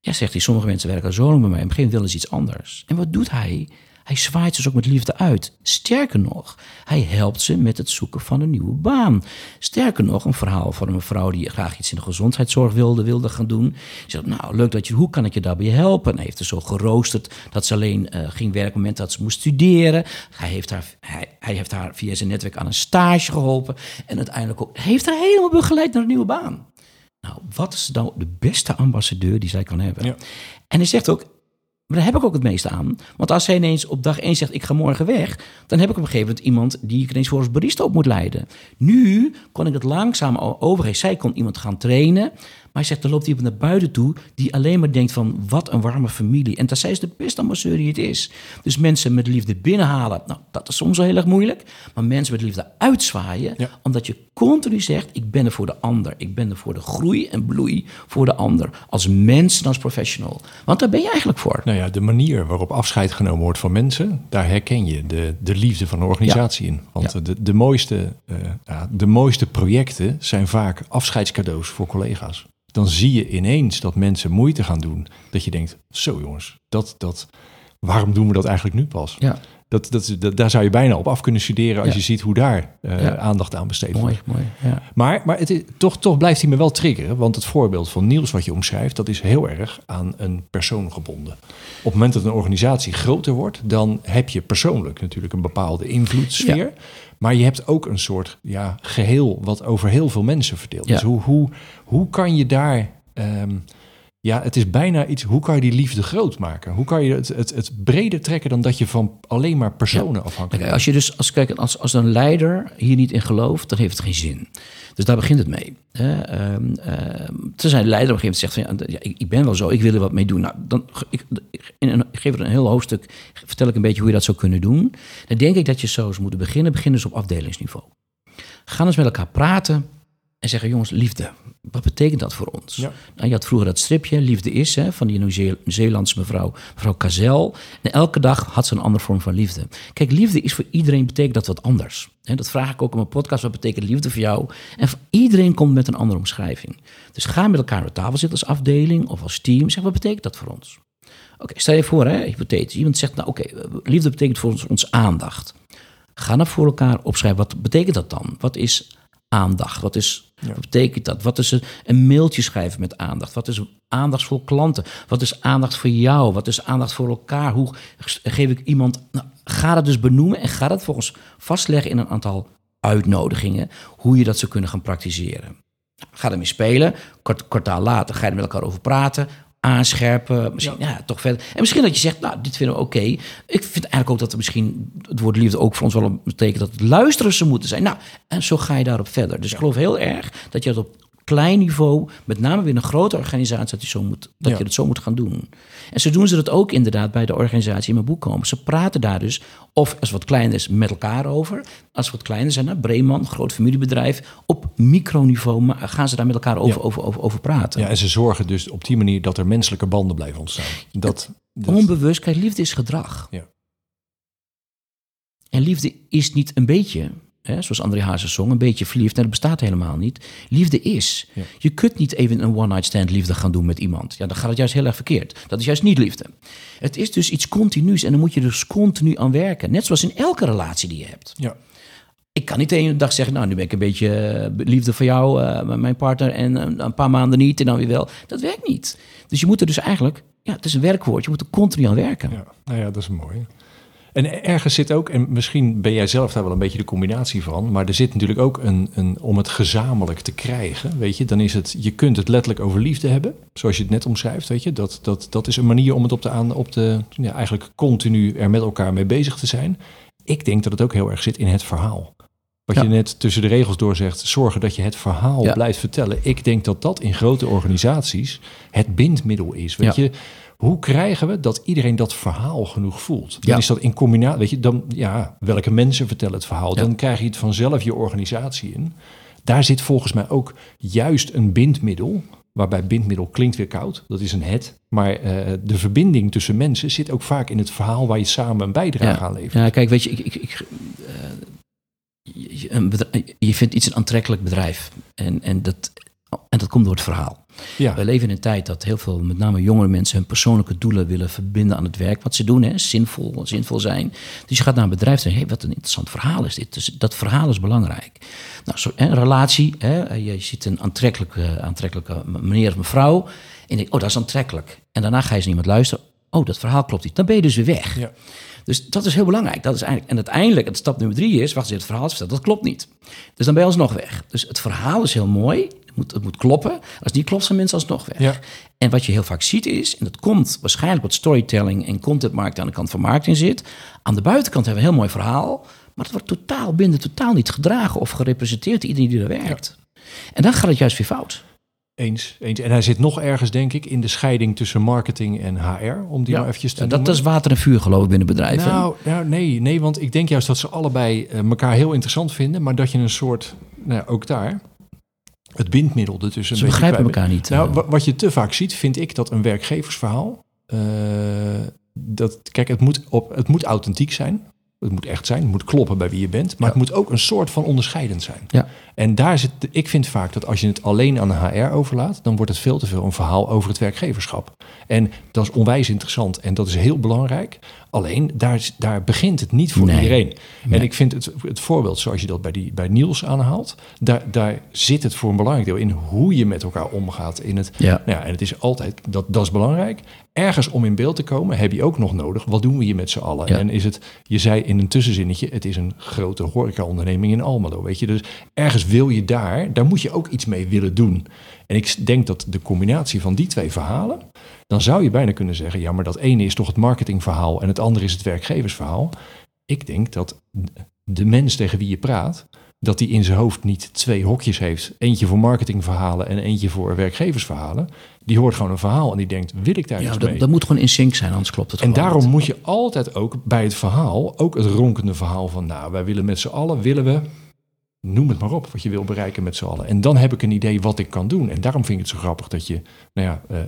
Ja, zegt hij, sommige mensen werken zo lang bij mij. Een gegeven moment willen ze iets anders. En wat doet hij? Hij zwaait ze dus ook met liefde uit. Sterker nog, hij helpt ze met het zoeken van een nieuwe baan. Sterker nog, een verhaal van een mevrouw die graag iets in de gezondheidszorg wilde, wilde gaan doen. Ze zegt, nou, leuk dat je, hoe kan ik je daarbij helpen? En hij heeft er zo geroosterd dat ze alleen uh, ging werken op het moment dat ze moest studeren. Hij heeft, haar, hij heeft haar via zijn netwerk aan een stage geholpen. En uiteindelijk ook, heeft haar helemaal begeleid naar een nieuwe baan. Nou, wat is nou de beste ambassadeur die zij kan hebben? Ja. En hij zegt ook, maar daar heb ik ook het meeste aan. Want als zij ineens op dag 1 zegt, ik ga morgen weg... dan heb ik op een gegeven moment iemand die ik ineens voor als barista op moet leiden. Nu kon ik het langzaam overgeven. Zij kon iemand gaan trainen... Maar hij zegt, er loopt iemand naar buiten toe die alleen maar denkt van wat een warme familie. En dat zij is de beste ambassadeur die het is. Dus mensen met liefde binnenhalen, nou dat is soms wel heel erg moeilijk. Maar mensen met liefde uitzwaaien, Ja. omdat je continu zegt, ik ben er voor de ander. Ik ben er voor de groei en bloei voor de ander. Als mens en als professional. Want daar ben je eigenlijk voor. Nou ja, de manier waarop afscheid genomen wordt van mensen, daar herken je de, de liefde van de organisatie in. Want Ja. de, de, mooiste, eh, ja, de mooiste projecten zijn vaak afscheidscadeaus voor collega's. Dan zie je ineens dat mensen moeite gaan doen. Dat je denkt, zo jongens, dat, dat, waarom doen we dat eigenlijk nu pas? Ja, Dat, dat, daar zou je bijna op af kunnen studeren als Ja. je ziet hoe daar eh, Ja. aandacht aan besteed wordt. mooi, mooi. Ja. Maar, maar het is, toch, toch blijft hij me wel triggeren. Want het voorbeeld van Niels wat je omschrijft... dat is heel erg aan een persoon gebonden. Op het moment dat een organisatie groter wordt... dan heb je persoonlijk natuurlijk een bepaalde invloedssfeer. Maar je hebt ook een soort ja, geheel... wat over heel veel mensen verdeelt. Ja. Dus hoe, hoe, hoe kan je daar... ehm, ja, het is bijna iets... hoe kan je die liefde groot maken? Hoe kan je het, het, het breder trekken... dan dat je van alleen maar personen afhankelijk bent? als je dus, als, kijk, als, als een leider hier niet in gelooft, dan heeft het geen zin. Dus daar begint het mee. Hè? Ehm, ehm, tenzij de leider op een gegeven moment zegt van, ja, ik, ben wel zo, ik wil er wat mee doen. Nou, dan, ik, in een, ik geef er een heel hoofdstuk, vertel ik een beetje hoe je dat zou kunnen doen. Dan denk ik dat je zo moeten beginnen. Beginnen dus op afdelingsniveau. Ga eens met elkaar praten. En zeggen, jongens, liefde, wat betekent dat voor ons? Ja. Nou, je had vroeger dat stripje, Liefde is, hè, van die Nieuw-Zeelandse mevrouw, mevrouw Kazel. En elke dag had ze een andere vorm van liefde. Kijk, liefde is voor iedereen, betekent dat wat anders. Hè, dat vraag ik ook in mijn podcast, wat betekent liefde voor jou? En voor iedereen komt met een andere omschrijving. Dus ga met elkaar aan tafel zitten als afdeling of als team. Zeg, wat betekent dat voor ons? Oké, stel je voor, hè, hypothetisch. Iemand zegt, nou oké, liefde betekent voor ons, ons aandacht. Ga dan voor elkaar opschrijven, wat betekent dat dan? Wat is aandacht? Wat, is, wat betekent dat? Wat is een, een mailtje schrijven met aandacht? Wat is aandacht voor klanten? Wat is aandacht voor jou? Wat is aandacht voor elkaar? Hoe geef ik iemand... Nou, ga dat dus benoemen en ga dat volgens vastleggen in een aantal uitnodigingen... hoe je dat zou kunnen gaan praktiseren. Ga ermee spelen. Kort, kwartaal later ga je er met elkaar over praten aanscherpen. Misschien ja. toch verder. En misschien dat je zegt, nou, dit vinden we oké. Ik vind eigenlijk ook dat er misschien het woord liefde ook voor ons wel betekent dat het luisteren ze moeten zijn. Nou, en zo ga je daarop verder. Dus ik geloof heel erg dat je dat op klein niveau, met name binnen een grote organisatie, dat, je, zo moet, dat je het zo moet gaan doen. En zo doen ze dat ook inderdaad bij de organisatie in mijn boek komen. Ze praten daar dus, of als wat kleiner is, met elkaar over. Als wat kleiner zijn, nou, Breeman, groot familiebedrijf, op microniveau gaan ze daar met elkaar over, over, over, over praten. Ja, en ze zorgen dus op die manier dat er menselijke banden blijven ontstaan. Dat, dat... Onbewust, kijk, liefde is gedrag. Ja. En liefde is niet een beetje, Hè, zoals André Hazes zong, een beetje verliefd. En dat bestaat helemaal niet. Liefde is. Je kunt niet even een one-night stand liefde gaan doen met iemand. Ja, dan gaat het juist heel erg verkeerd. Dat is juist niet liefde. Het is dus iets continuus en dan moet je dus continu aan werken. Net zoals in elke relatie die je hebt. Ja. Ik kan niet de ene dag zeggen, nou, nu ben ik een beetje eh, liefde voor jou, uh, mijn partner, en uh, een paar maanden niet en dan weer wel. Dat werkt niet. Dus je moet er dus eigenlijk, ja, het is een werkwoord, je moet er continu aan werken. Ja, nou ja, dat is mooi. En ergens zit ook, en misschien ben jij zelf daar wel een beetje de combinatie van, maar er zit natuurlijk ook een, een om het gezamenlijk te krijgen, weet je, dan is het, je kunt het letterlijk over liefde hebben, zoals je het net omschrijft, weet je, dat, dat, dat is een manier om het op de, aan, op de ja, eigenlijk continu er met elkaar mee bezig te zijn. Ik denk dat het ook heel erg zit in het verhaal. Wat je net tussen de regels door zegt, zorgen dat je het verhaal blijft vertellen. Ik denk dat dat in grote organisaties het bindmiddel is. Weet je, hoe krijgen we dat iedereen dat verhaal genoeg voelt? Dan is dat in combinatie, weet je, dan ja, welke mensen vertellen het verhaal? Dan krijg je het vanzelf je organisatie in. Daar zit volgens mij ook juist een bindmiddel. Waarbij bindmiddel klinkt weer koud, dat is een het. Maar uh, de verbinding tussen mensen zit ook vaak in het verhaal waar je samen een bijdrage aan levert. Ja, kijk, weet je, ik, ik, ik uh, je, je vindt iets een aantrekkelijk bedrijf. En, en, dat, en dat komt door het verhaal. Ja. We leven in een tijd dat heel veel, met name jongere mensen, hun persoonlijke doelen willen verbinden aan het werk wat ze doen. Hè, zinvol, zinvol zijn. Dus je gaat naar een bedrijf en hé, hey, wat een interessant verhaal is dit. Dus dat verhaal is belangrijk. Nou, zo, een relatie, hè, je ziet een aantrekkelijke, aantrekkelijke meneer of mevrouw. En je denkt, oh, dat is aantrekkelijk. En daarna ga je eens naar iemand luisteren. Oh, dat verhaal klopt niet. Dan ben je dus weer weg. Ja. Dus dat is heel belangrijk. Dat is eigenlijk, en uiteindelijk, het stap nummer drie is, wacht eens, het verhaal vertelt, dat klopt niet. Dus dan ben je alsnog weg. Dus het verhaal is heel mooi, moet, het moet kloppen. Als het niet klopt, zijn mensen alsnog weg. Ja. En wat je heel vaak ziet is, en dat komt waarschijnlijk wat storytelling en contentmarketing aan de kant van marketing zit. Aan de buitenkant hebben we een heel mooi verhaal, maar het wordt totaal binnen, totaal niet gedragen of gerepresenteerd iedereen die er werkt. En dan gaat het juist weer fout. Eens, eens. En hij zit nog ergens, denk ik, in de scheiding tussen marketing en HR. Om die Ja, maar eventjes te dat, dat is water en vuur geloof ik binnen bedrijven. Nou, nou, nee, nee, want ik denk juist dat ze allebei eh, elkaar heel interessant vinden, maar dat je een soort, nou, ja, ook daar, het bindmiddel ertussen. Ze een begrijpen elkaar niet. Nou, wa- wat je te vaak ziet, vind ik dat een werkgeversverhaal. eh, dat, kijk, het moet, op, het moet authentiek zijn. Het moet echt zijn. Het moet kloppen bij wie je bent. Maar het moet ook een soort van onderscheidend zijn. Ja. En daar zit. Ik vind vaak dat als je het alleen aan de HR overlaat, dan wordt het veel te veel een verhaal over het werkgeverschap. En dat is onwijs interessant en dat is heel belangrijk. Alleen daar, daar begint het niet voor Nee. iedereen. En ik vind het, het voorbeeld zoals je dat bij, die, bij Niels aanhaalt, daar, daar zit het voor een belangrijk deel in hoe je met elkaar omgaat. In het, Ja. nou ja, en het is altijd, dat, dat is belangrijk. Ergens om in beeld te komen heb je ook nog nodig, wat doen we hier met z'n allen? Ja. En is het, je zei in een tussenzinnetje, het is een grote horecaonderneming in Almelo, weet je. Dus ergens wil je daar, daar moet je ook iets mee willen doen. En ik denk dat de combinatie van die twee verhalen, dan zou je bijna kunnen zeggen, ja, maar dat ene is toch het marketingverhaal en het andere is het werkgeversverhaal. Ik denk dat de mens tegen wie je praat, dat die in zijn hoofd niet twee hokjes heeft. Eentje voor marketingverhalen en eentje voor werkgeversverhalen. Die hoort gewoon een verhaal en die denkt, wil ik daar Ja, iets dat, mee? dat moet gewoon in sync zijn, anders klopt het En daarom niet. moet je altijd ook bij het verhaal, ook het ronkende verhaal van, nou, wij willen met z'n allen, willen we noem het maar op, wat je wil bereiken met z'n allen. En dan heb ik een idee wat ik kan doen. En daarom vind ik het zo grappig dat je, nou ja, eh, eh,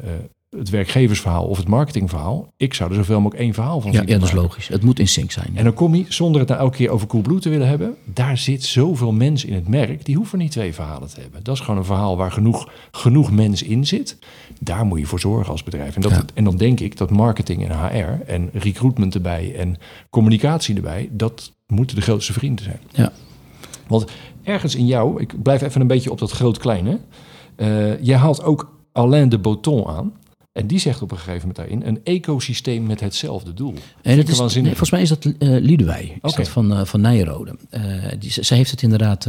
het werkgeversverhaal of het marketingverhaal, ik zou er zoveel mogelijk één verhaal van Ja, zien ja, dat is logisch. Het moet in sync zijn. En dan kom je, zonder het nou elke keer over Coolblue te willen hebben, daar zit zoveel mens in het merk, die hoeven niet twee verhalen te hebben. Dat is gewoon een verhaal waar genoeg, genoeg mens in zit. Daar moet je voor zorgen als bedrijf. En, dat, Ja. en dan denk ik dat marketing en HR en recruitment erbij en communicatie erbij, dat moeten de grootste vrienden zijn. Ja. Want ergens in jou, ik blijf even een beetje op dat groot-kleine. eh jij haalt ook Alain de Botton aan. En die zegt op een gegeven moment daarin een ecosysteem met hetzelfde doel. En ik is, nee, volgens mij is dat eh Liedewij, is dat van, eh, van Nijrode. Eh, die, zij heeft het inderdaad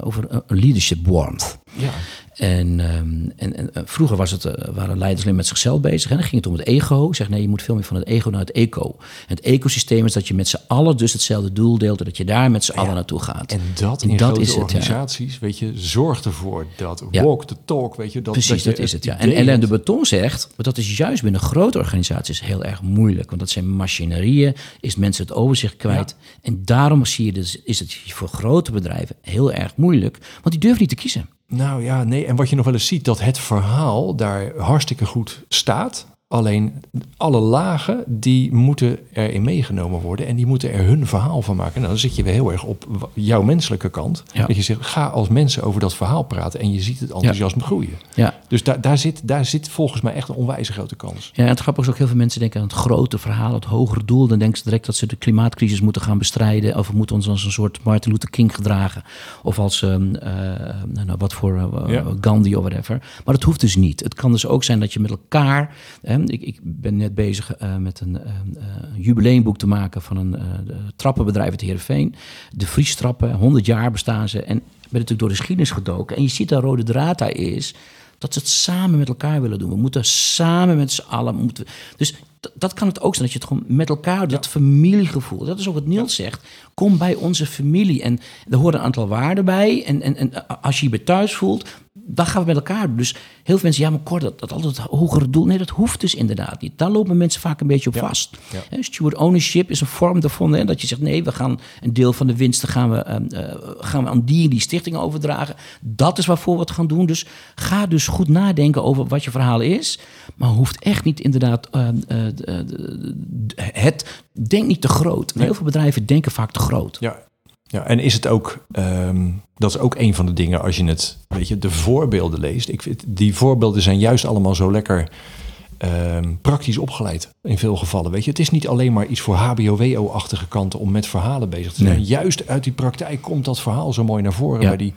over leadership warmth. Ja, En, ehm, en, en eh, vroeger was het, eh, waren leiders alleen met zichzelf bezig. En dan ging het om het ego. Ik zeg nee, je moet veel meer van het ego naar het eco. En het ecosysteem is dat je met z'n allen dus hetzelfde doel deelt... en dat je daar met z'n allen naartoe gaat. En dat En in dat grote is het, ja. organisaties, weet je, zorgt ervoor dat Ja. walk the talk, weet je. Dat, Precies, je dat is het. Ja. En Ellen de. Beton zegt, maar dat is juist binnen grote organisaties heel erg moeilijk. Want dat zijn machinerieën, is mensen het overzicht kwijt. En daarom zie je dus, is het voor grote bedrijven heel erg moeilijk. Want die durven niet te kiezen. Nou ja, nee. En wat je nog wel eens ziet, dat het verhaal daar hartstikke goed staat. Alleen alle lagen, die moeten erin meegenomen worden. En die moeten er hun verhaal van maken. Nou, dan zit je weer heel erg op jouw menselijke kant. Ja. Dat je zegt, ga als mensen over dat verhaal praten. En je ziet het enthousiasme groeien. Ja. Dus daar, daar, zit, daar zit volgens mij echt een onwijze grote kans. Ja, en het grappige is ook heel veel mensen denken aan het grote verhaal, het hogere doel. Dan denken ze direct dat ze de klimaatcrisis moeten gaan bestrijden. Of we moeten ons als een soort Martin Luther King gedragen. Of als ehm, eh, nou, wat voor eh. Gandhi of whatever. Maar dat hoeft dus niet. Het kan dus ook zijn dat je met elkaar. Hè, ik, ik ben net bezig eh, met een eh, eh, jubileumboek te maken van een eh, de trappenbedrijf uit Heerenveen. De Vriestrappen, 100 jaar bestaan ze. En ik ben natuurlijk door de geschiedenis gedoken. En je ziet daar rode draad daar is dat ze het samen met elkaar willen doen. We moeten samen met z'n allen. Moeten we- dus dat kan het ook zijn, dat je het gewoon met elkaar, dat familiegevoel. Dat is ook wat Niels zegt. Kom bij onze familie. En er horen een aantal waarden bij. En, en, en als je je bij thuis voelt, dan gaan we met elkaar doen. Dus heel veel mensen, ja, maar kort, dat, dat altijd hogere doel. Nee, dat hoeft dus inderdaad niet. Daar lopen mensen vaak een beetje op vast. Ja. Steward ownership is een vorm daarvan. Hè, dat je zegt, nee, we gaan een deel van de winsten gaan we, ehm, eh, gaan we aan die en die stichting overdragen. Dat is waarvoor we het gaan doen. Dus ga dus goed nadenken over wat je verhaal is. Maar hoeft echt niet inderdaad ehm, eh, het... Denk niet te groot. Heel veel bedrijven denken vaak te groot. Ja. Ja, en is het ook, ehm, dat is ook een van de dingen als je het, weet je, de voorbeelden leest. Ik vind, die voorbeelden zijn juist allemaal zo lekker ehm, praktisch opgeleid in veel gevallen. Weet je, het is niet alleen maar iets voor HBO-WO-achtige kanten om met verhalen bezig te zijn. Nee. Juist uit die praktijk komt dat verhaal zo mooi naar voren Ja. bij die.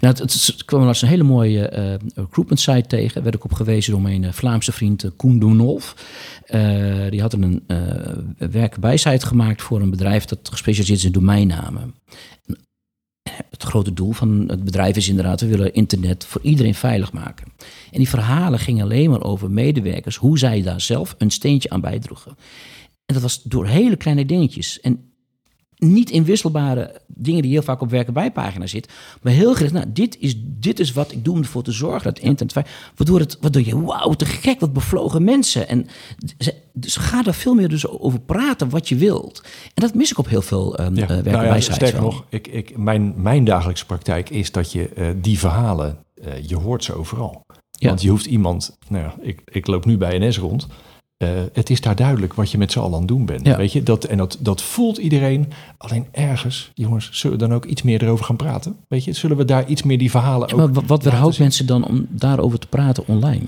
Nou, het, kwam laatst een hele mooie eh, recruitment site tegen. Werd ik op gewezen door mijn eh, Vlaamse vriend eh, Koen Doenolf. Die had een uh, werkbijsite gemaakt voor een bedrijf dat gespecialiseerd is in domeinnamen. Het grote doel van het bedrijf is inderdaad, we willen internet voor iedereen veilig maken. En die verhalen gingen alleen maar over medewerkers, hoe zij daar zelf een steentje aan bijdroegen. En dat was door hele kleine dingetjes. En niet inwisselbare dingen die heel vaak op werken bijpagina zit. Maar heel gericht, nou, dit is, dit is wat ik doe om ervoor te zorgen dat internet... Waardoor, het, waardoor je, wauw, te gek, wat bevlogen mensen. En ze- dus ga daar veel meer dus over praten wat je wilt. En dat mis ik op heel veel um, Ja. werken Nou ja, sterker nog, ik, ik, mijn, mijn dagelijkse praktijk is dat je eh, die verhalen, eh, je hoort ze overal. Ja. Want je hoeft iemand, nou ja, ik, ik loop nu bij NS rond. Eh, het is daar duidelijk wat je met z'n allen aan het doen bent. Ja. Weet je? Dat, en dat, dat voelt iedereen. Alleen ergens, jongens, zullen we dan ook iets meer erover gaan praten? Weet je, zullen we daar iets meer die verhalen Ja, maar wat, wat weerhoudt zien? mensen dan om daarover te praten online?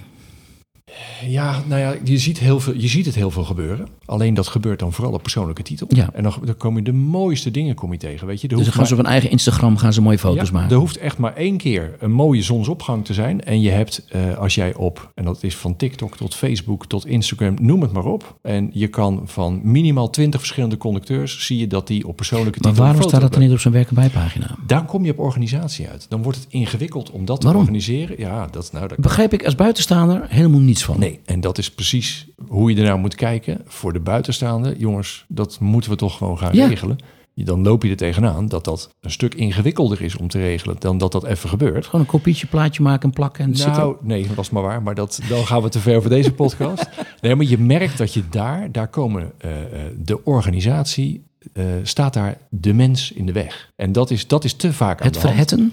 Ja, nou ja, je ziet, heel veel, je ziet het heel veel gebeuren. Alleen dat gebeurt dan vooral op persoonlijke titel. Ja. En dan, dan kom je de mooiste dingen kom je tegen, weet je. Dus dan gaan ze op maar- een eigen Instagram gaan ze mooie foto's Ja, maken. Er hoeft echt maar één keer een mooie zonsopgang te zijn. En je hebt, eh, als jij op, en dat is van TikTok tot Facebook tot Instagram, noem het maar op. En je kan van minimaal twintig verschillende conducteurs, zie je dat die op persoonlijke maar titel waarom een staat dat dan niet op zijn werken bijpagina? Daar kom je op organisatie uit. Dan wordt het ingewikkeld om dat te Waarom? organiseren. Ja, dat, nou, dat, Begrijp ik als buitenstaander helemaal niets van. Nee, en dat is precies hoe je er nou moet kijken. Voor de buitenstaande, jongens, dat moeten we toch gewoon gaan Ja. regelen. Dan loop je er tegenaan dat dat een stuk ingewikkelder is om te regelen dan dat dat even gebeurt. Gewoon een kopietje, plaatje maken en plakken en zit Nou, nee, dat is maar waar. Maar dat, dan gaan we te ver voor deze podcast. Nee, maar je merkt dat je daar, daar komen eh, eh, de organisatie, eh, staat daar de mens in de weg. En dat is, dat is te vaak aan Het verhetten?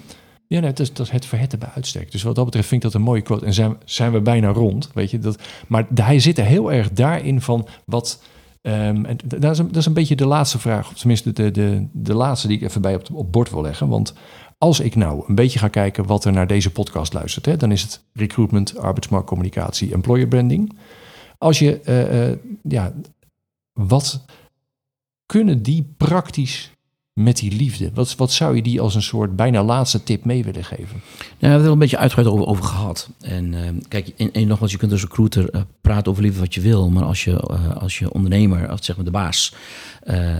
Ja, nee, dat, is, dat het verhetten bij uitstek. Dus wat dat betreft vind ik dat een mooie quote. En zijn, zijn we bijna rond, weet je. Dat, maar hij zit er heel erg daarin van wat... ehm, en dat, is een, dat is een beetje de laatste vraag. Tenminste, de, de, de laatste die ik even bij op, op bord wil leggen. Want als ik nou een beetje ga kijken wat er naar deze podcast luistert... Hè, dan is het recruitment, arbeidsmarktcommunicatie, employer branding. Als je... eh, eh, ja, wat kunnen die praktisch met die liefde? Wat, wat zou je die als een soort bijna laatste tip mee willen geven? Ja, we hebben er al een beetje uitgebreid over, over gehad. En eh, kijk, en, en nogmaals, je kunt als recruiter eh, praten over liefde wat je wil. Maar als je, eh, als je ondernemer, of zeg maar de baas,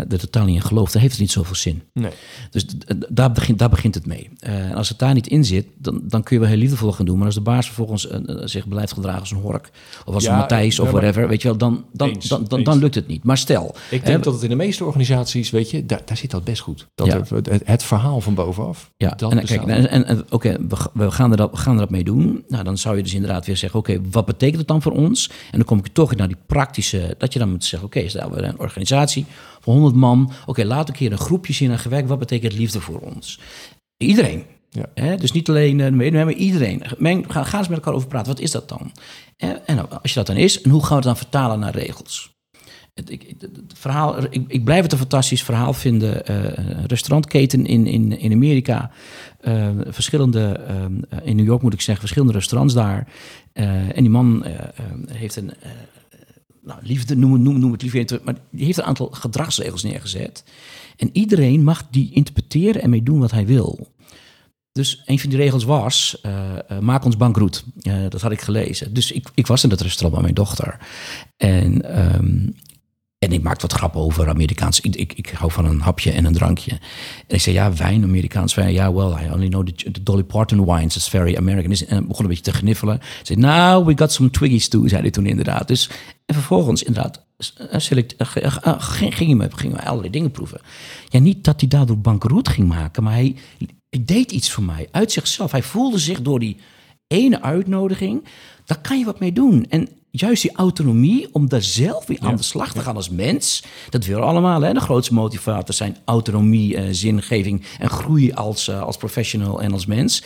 er totaal niet in gelooft, dan heeft het niet zoveel zin. Nee. Dus daar begint, daar begint het mee. En als het daar niet in zit, dan, dan kun je wel heel liefdevol gaan doen. Maar als de baas vervolgens zich blijft gedragen als een hork, of als Ja, een Matthijs, of ja, maar- whatever, weet je wel, dan, dan, Eens, dan, dan, lukt het niet. Maar stel, Ik hè, denk dat het in de meeste organisaties, weet je, daar, daar zit dat best goed. Dat Ja. het, het, het verhaal van bovenaf, Ja, dat en, kijk, en, en, en, oké, we, ga- we, gaan er dat, we gaan er dat mee doen. Nou, dan zou je dus inderdaad weer zeggen, oké, wat betekent het dan voor ons? En dan kom ik toch naar die praktische, dat je dan moet zeggen, oké, stel we een organisatie van 100 man. Oké, laat een keer een groepje zien en gewerkt, wat betekent liefde voor ons? Iedereen. Ja. Dus niet alleen eh, de medewerkers, maar iedereen. Meng, ga, ga eens met elkaar over praten. Wat is dat dan? En, en nou, als je dat dan is, en hoe gaan we het dan vertalen naar regels? Het, ik, het verhaal, ik, ik blijf het een fantastisch verhaal vinden. Eh, restaurantketen in, in, in Amerika. eh, verschillende, eh, in New York moet ik zeggen, verschillende restaurants daar. En die man heeft een, nou, liefde, noem, noem, noem het even, maar die heeft een aantal gedragsregels neergezet. En iedereen mag die interpreteren en mee doen wat hij wil. Dus een van die regels was, maak ons bankroet. Dat had ik gelezen. Dus ik, ik was in dat restaurant met mijn dochter. En, ehm, en ik maakte wat grappen over Amerikaans. Ik, ik, ik hou van een hapje en een drankje. En ik zei, ja, wijn, Amerikaans wijn. Ja, well, I only know the, the Dolly Parton wines. It's very American. En begon een beetje te gniffelen. Ik zei, nou, we got some Twiggies too, zei hij toen inderdaad. Dus, en vervolgens inderdaad eh, select, eh, eh, eh, ging, hij me, ging hij allerlei dingen proeven. Ja, niet dat hij daardoor bankroet ging maken, maar hij, hij deed iets voor mij uit zichzelf. Hij voelde zich door die ene uitnodiging, daar kan je wat mee doen. En juist die autonomie om daar zelf weer aan de slag te gaan als mens, dat willen we allemaal. Hè? De grootste motivator zijn autonomie, eh, zingeving en groei als, eh, als professional en als mens.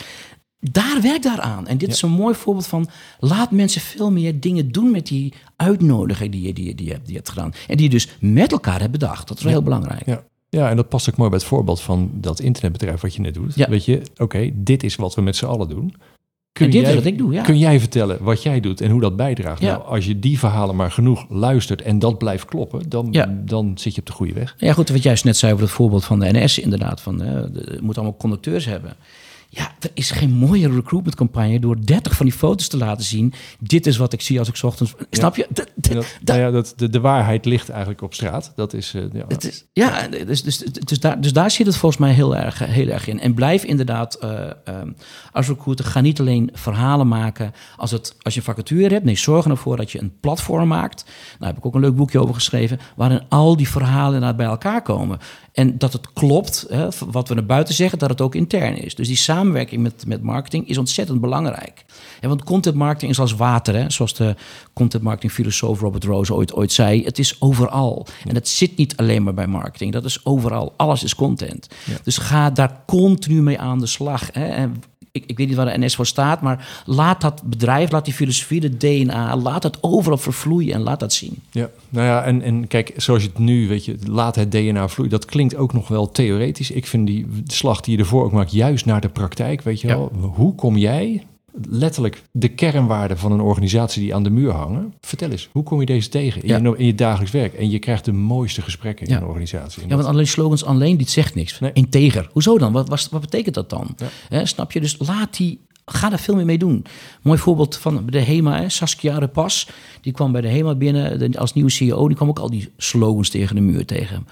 Daar werkt daaraan. En dit is een mooi voorbeeld van... laat mensen veel meer dingen doen met die uitnodiging die je, die, die, je, hebt- die je hebt gedaan. En die je dus met elkaar hebt bedacht. Dat is wel heel belangrijk. Ja. ja, en dat past ook mooi bij het voorbeeld van dat internetbedrijf wat je net doet. Ja. Weet je, oké, dit is wat we met z'n allen doen. Kun En dit jij, is wat ik doe, ja. Kun jij vertellen wat jij doet en hoe dat bijdraagt? Ja. Nou, als je die verhalen maar genoeg luistert en dat blijft kloppen, dan, Ja. dan zit je op de goede weg. Ja, goed, wat jij net zei over het voorbeeld van de NS, inderdaad. Van, eh, de- je moet allemaal conducteurs hebben. Ja, er is geen mooie recruitmentcampagne door 30 van die foto's te laten zien. Dit is wat ik zie als ik 's ochtends. Snap je? Dat- nou ja, dat, de, de waarheid ligt eigenlijk op straat. Dat is, eh, ja. Het is, ja, dus, dus, dus, daar, dus daar zit het volgens mij heel erg, heel erg in. En blijf inderdaad eh, ehm, als recruiter, ga niet alleen verhalen maken als, het, als je een vacature hebt. Nee, zorg ervoor dat je een platform maakt. Daar heb ik ook een leuk boekje over geschreven. Waarin al die verhalen inderdaad bij elkaar komen. En dat het klopt, hè, wat we naar buiten zeggen, dat het ook intern is. Dus die samenwerking met, met marketing is ontzettend belangrijk. En want content marketing is als water, hè? zoals de content marketing filosoof Robert Rose ooit, ooit zei. Het is overal. En het zit niet alleen maar bij marketing, dat is overal. Alles is content. Dus ga daar continu mee aan de slag. Hè? En ik, ik weet niet waar de NS voor staat, maar laat dat bedrijf, laat die filosofie, de DNA, laat het overal vervloeien en laat dat zien. Ja, nou ja, en, en kijk, zoals je het nu, weet je, laat het DNA vloeien. Dat klinkt ook nog wel theoretisch. Ik vind die slag die je ervoor ook maakt, juist naar de praktijk, weet je Ja. wel. Hoe kom jij letterlijk de kernwaarden van een organisatie die aan de muur hangen? Vertel eens, hoe kom je deze tegen in, Ja. je, in je dagelijks werk? En je krijgt de mooiste gesprekken in een organisatie. Ja, want alleen slogans alleen, dit zegt niks. Nee. Integer. Hoezo dan? Wat, wat, wat betekent dat dan? Ja. Snap je? Dus laat die... Ga daar veel meer mee doen. Mooi voorbeeld van de HEMA, hè, Saskia Repas. Die kwam bij de HEMA binnen de- als nieuwe CEO. Die kwam ook al die slogans tegen de muur tegen.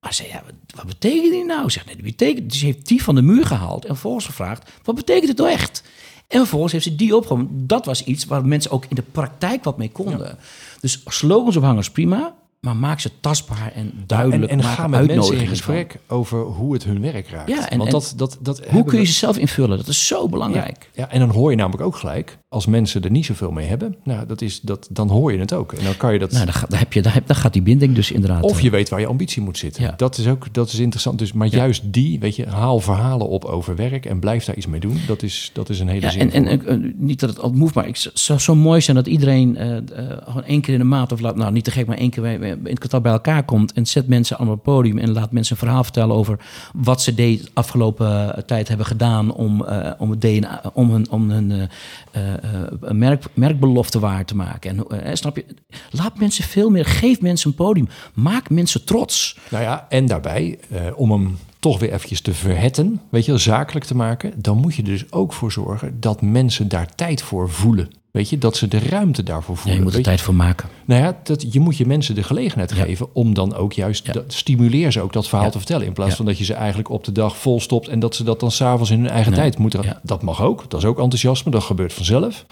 Maar zei, ja, wat, wat betekent die nou? Zegt, nee, betekent, dus heeft die van de muur gehaald en vervolgens gevraagd, wat betekent het nou echt? En vervolgens heeft ze die opgenomen. Dat was iets waar mensen ook in de praktijk wat mee konden. Dus slogans ophangen is prima, maar maak ze tastbaar en duidelijk. en, en ga met mensen in van. gesprek over hoe het hun werk raakt. Ja, en- Want dat, dat, dat Hoe kun je we- ze zelf invullen? Dat is zo belangrijk. Ja, en dan hoor je namelijk ook gelijk als mensen er niet zoveel mee hebben, nou, dat is, dat, dan hoor je het ook. En dan kan je dat... Nou, dan, ga- dan heb je, dan, heb, dan gaat die binding dus inderdaad... Of eh, je weet waar je ambitie moet zitten. Ja. Dat is ook dat is interessant. Dus, maar juist die, weet je, haal verhalen op over werk en blijf daar iets mee doen. Dat is, dat is een hele Ja, zin. en, en eh, niet dat het altijd moet, maar het zou zo mooi zijn dat iedereen eh, eh, gewoon één keer in de maand, of laat, nou niet te gek, maar één keer bij- in het kwartaal bij elkaar komt en zet mensen op het podium en laat mensen een verhaal vertellen over wat ze de afgelopen eh, tijd hebben gedaan om, eh, om het DNA, om hun, om hun eh, eh, eh, een merk, merkbelofte waar te maken. En, eh, snap je? Laat mensen veel meer, geef mensen een podium, maak mensen trots. Nou ja, en daarbij, eh, om hem toch weer eventjes te verhetten, weet je, zakelijk te maken, dan moet je er dus ook voor zorgen dat mensen daar tijd voor voelen. Weet je, dat ze de ruimte daarvoor Ja, voelen. je moet er tijd voor maken. Nou ja, dat, je moet je mensen de gelegenheid Ja. geven om dan ook juist, dat, stimuleer ze ook dat verhaal te vertellen. In plaats van dat je ze eigenlijk op de dag vol stopt en dat ze dat dan s'avonds in hun eigen Nee. tijd moeten. Dat mag ook, dat is ook enthousiasme, dat gebeurt vanzelf.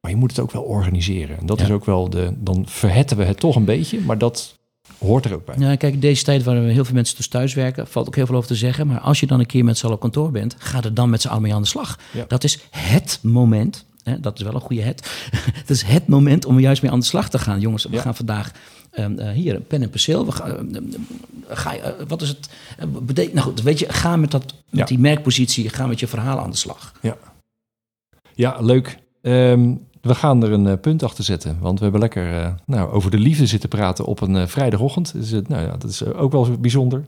Maar je moet het ook wel organiseren. En dat is ook wel de, dan verhetten we het toch een beetje, maar dat hoort er ook bij. Ja, kijk, deze tijd waar we heel veel mensen dus thuis werken, valt ook heel veel over te zeggen. Maar als je dan een keer met z'n allen op kantoor bent, ga er dan met z'n allen mee aan de slag. Ja. Dat is het moment. Hè, dat is wel een goede het. Het is het moment om er juist mee aan de slag te gaan. Jongens, we Ja. gaan vandaag ehm, eh, hier pen en penseel. We gaan, ehm, ga je, eh, wat is het? eh, betekent, nou goed, weet je, ga met, dat, met Ja. die merkpositie, ga met je verhaal aan de slag. Ja, ja leuk. Ehm, we gaan er een punt achter zetten. Want we hebben lekker nou, over de liefde zitten praten op een vrijdagochtend. Dus, nou ja, dat is ook wel bijzonder.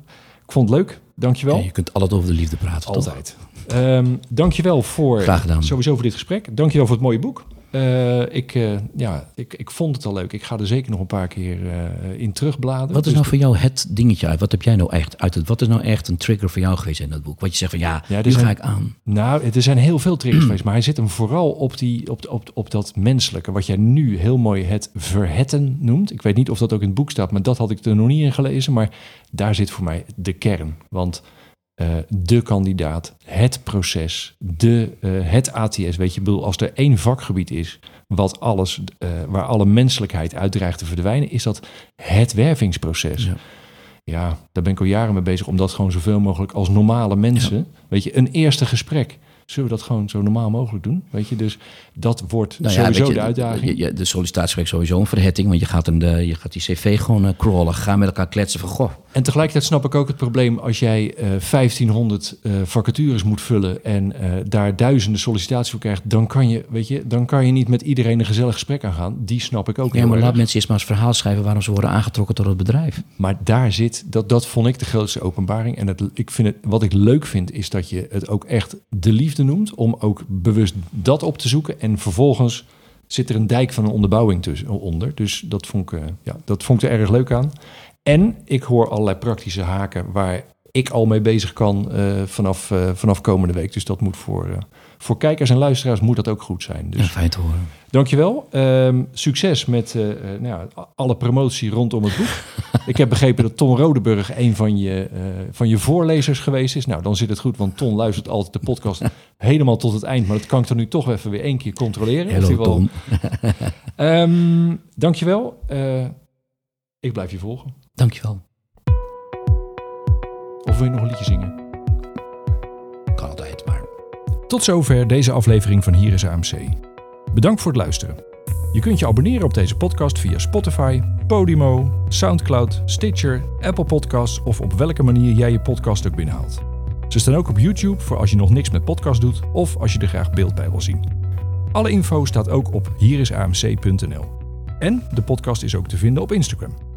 Vond het leuk. Dankjewel. Ja, je kunt altijd over de liefde praten. toch? Altijd. Ehm dankjewel voor, Graag gedaan. sowieso voor dit gesprek. Dankjewel voor het mooie boek. Eh, ik, eh, ja, ik, ik vond het al leuk. Ik ga er zeker nog een paar keer eh, in terugbladeren. Wat is Dus nou voor jou het dingetje uit? Wat heb jij nou echt uit het? Wat is nou echt een trigger voor jou geweest in dat boek? Wat je zegt van ja, Ja, nu ga ik aan. Nou, er zijn heel veel triggers geweest, maar hij zit hem vooral op, die, op, op, op dat menselijke, wat jij nu heel mooi het verhetten noemt. Ik weet niet of dat ook in het boek staat, maar dat had ik er nog niet in gelezen. Maar daar zit voor mij de kern. Want de kandidaat, het proces, de, eh, het ATS, weet je, bedoel, als er één vakgebied is wat alles, eh, waar alle menselijkheid uit dreigt te verdwijnen, is dat het wervingsproces. Ja. Ja, daar ben ik al jaren mee bezig om dat gewoon zoveel mogelijk als normale mensen, weet je, een eerste gesprek. Zullen we dat gewoon zo normaal mogelijk doen? Weet je, dus dat wordt Nou sowieso je, de uitdaging. je- de sollicitatiegesprek sowieso een verhetting, want je gaat, een, de, je gaat die cv gewoon eh, crawlen. Ga met elkaar kletsen van, goh, En tegelijkertijd snap ik ook het probleem als jij eh 1500 eh, vacatures moet vullen en eh, daar duizenden sollicitaties voor krijgt, dan kan je, weet je, dan kan je niet met iedereen een gezellig gesprek aangaan. Die snap ik ook ja, maar laat mensen eerst maar eens verhaal schrijven waarom ze worden aangetrokken tot het bedrijf. Maar daar zit, dat, dat vond ik de grootste openbaring. En het, ik vind het, wat ik leuk vind, is dat je het ook echt de liefde noemt. Om ook bewust dat op te zoeken. En vervolgens zit er een dijk van een onderbouwing tussen, onder. Dus dat vond, ik, eh, ja, dat vond ik er erg leuk aan. En ik hoor allerlei praktische haken waar ik al mee bezig kan eh, vanaf, eh, vanaf komende week. Dus dat moet voor, eh, voor kijkers en luisteraars moet dat ook goed zijn. Dus Ja, fijn te horen. Dankjewel. Ehm succes met nou ja, alle promotie rondom het boek. Ik heb begrepen dat Ton Rodeburg een van je, van je voorlezers geweest is. Nou, dan zit het goed, want Ton luistert altijd de podcast helemaal tot het eind. Maar dat kan ik dan nu toch even weer één keer controleren. Hallo die wel-. Ehm, dankjewel. Ik blijf je volgen. Dankjewel. Of wil je nog een liedje zingen? Kan altijd, maar... Tot zover deze aflevering van Hier is AMC. Bedankt voor het luisteren. Je kunt je abonneren op deze podcast via Spotify, Podimo, Soundcloud, Stitcher, Apple Podcasts of op welke manier jij je podcast ook binnenhaalt. Ze staan ook op YouTube voor als je nog niks met podcast doet of als je er graag beeld bij wil zien. Alle info staat ook op hierisamc.nl. En de podcast is ook te vinden op Instagram.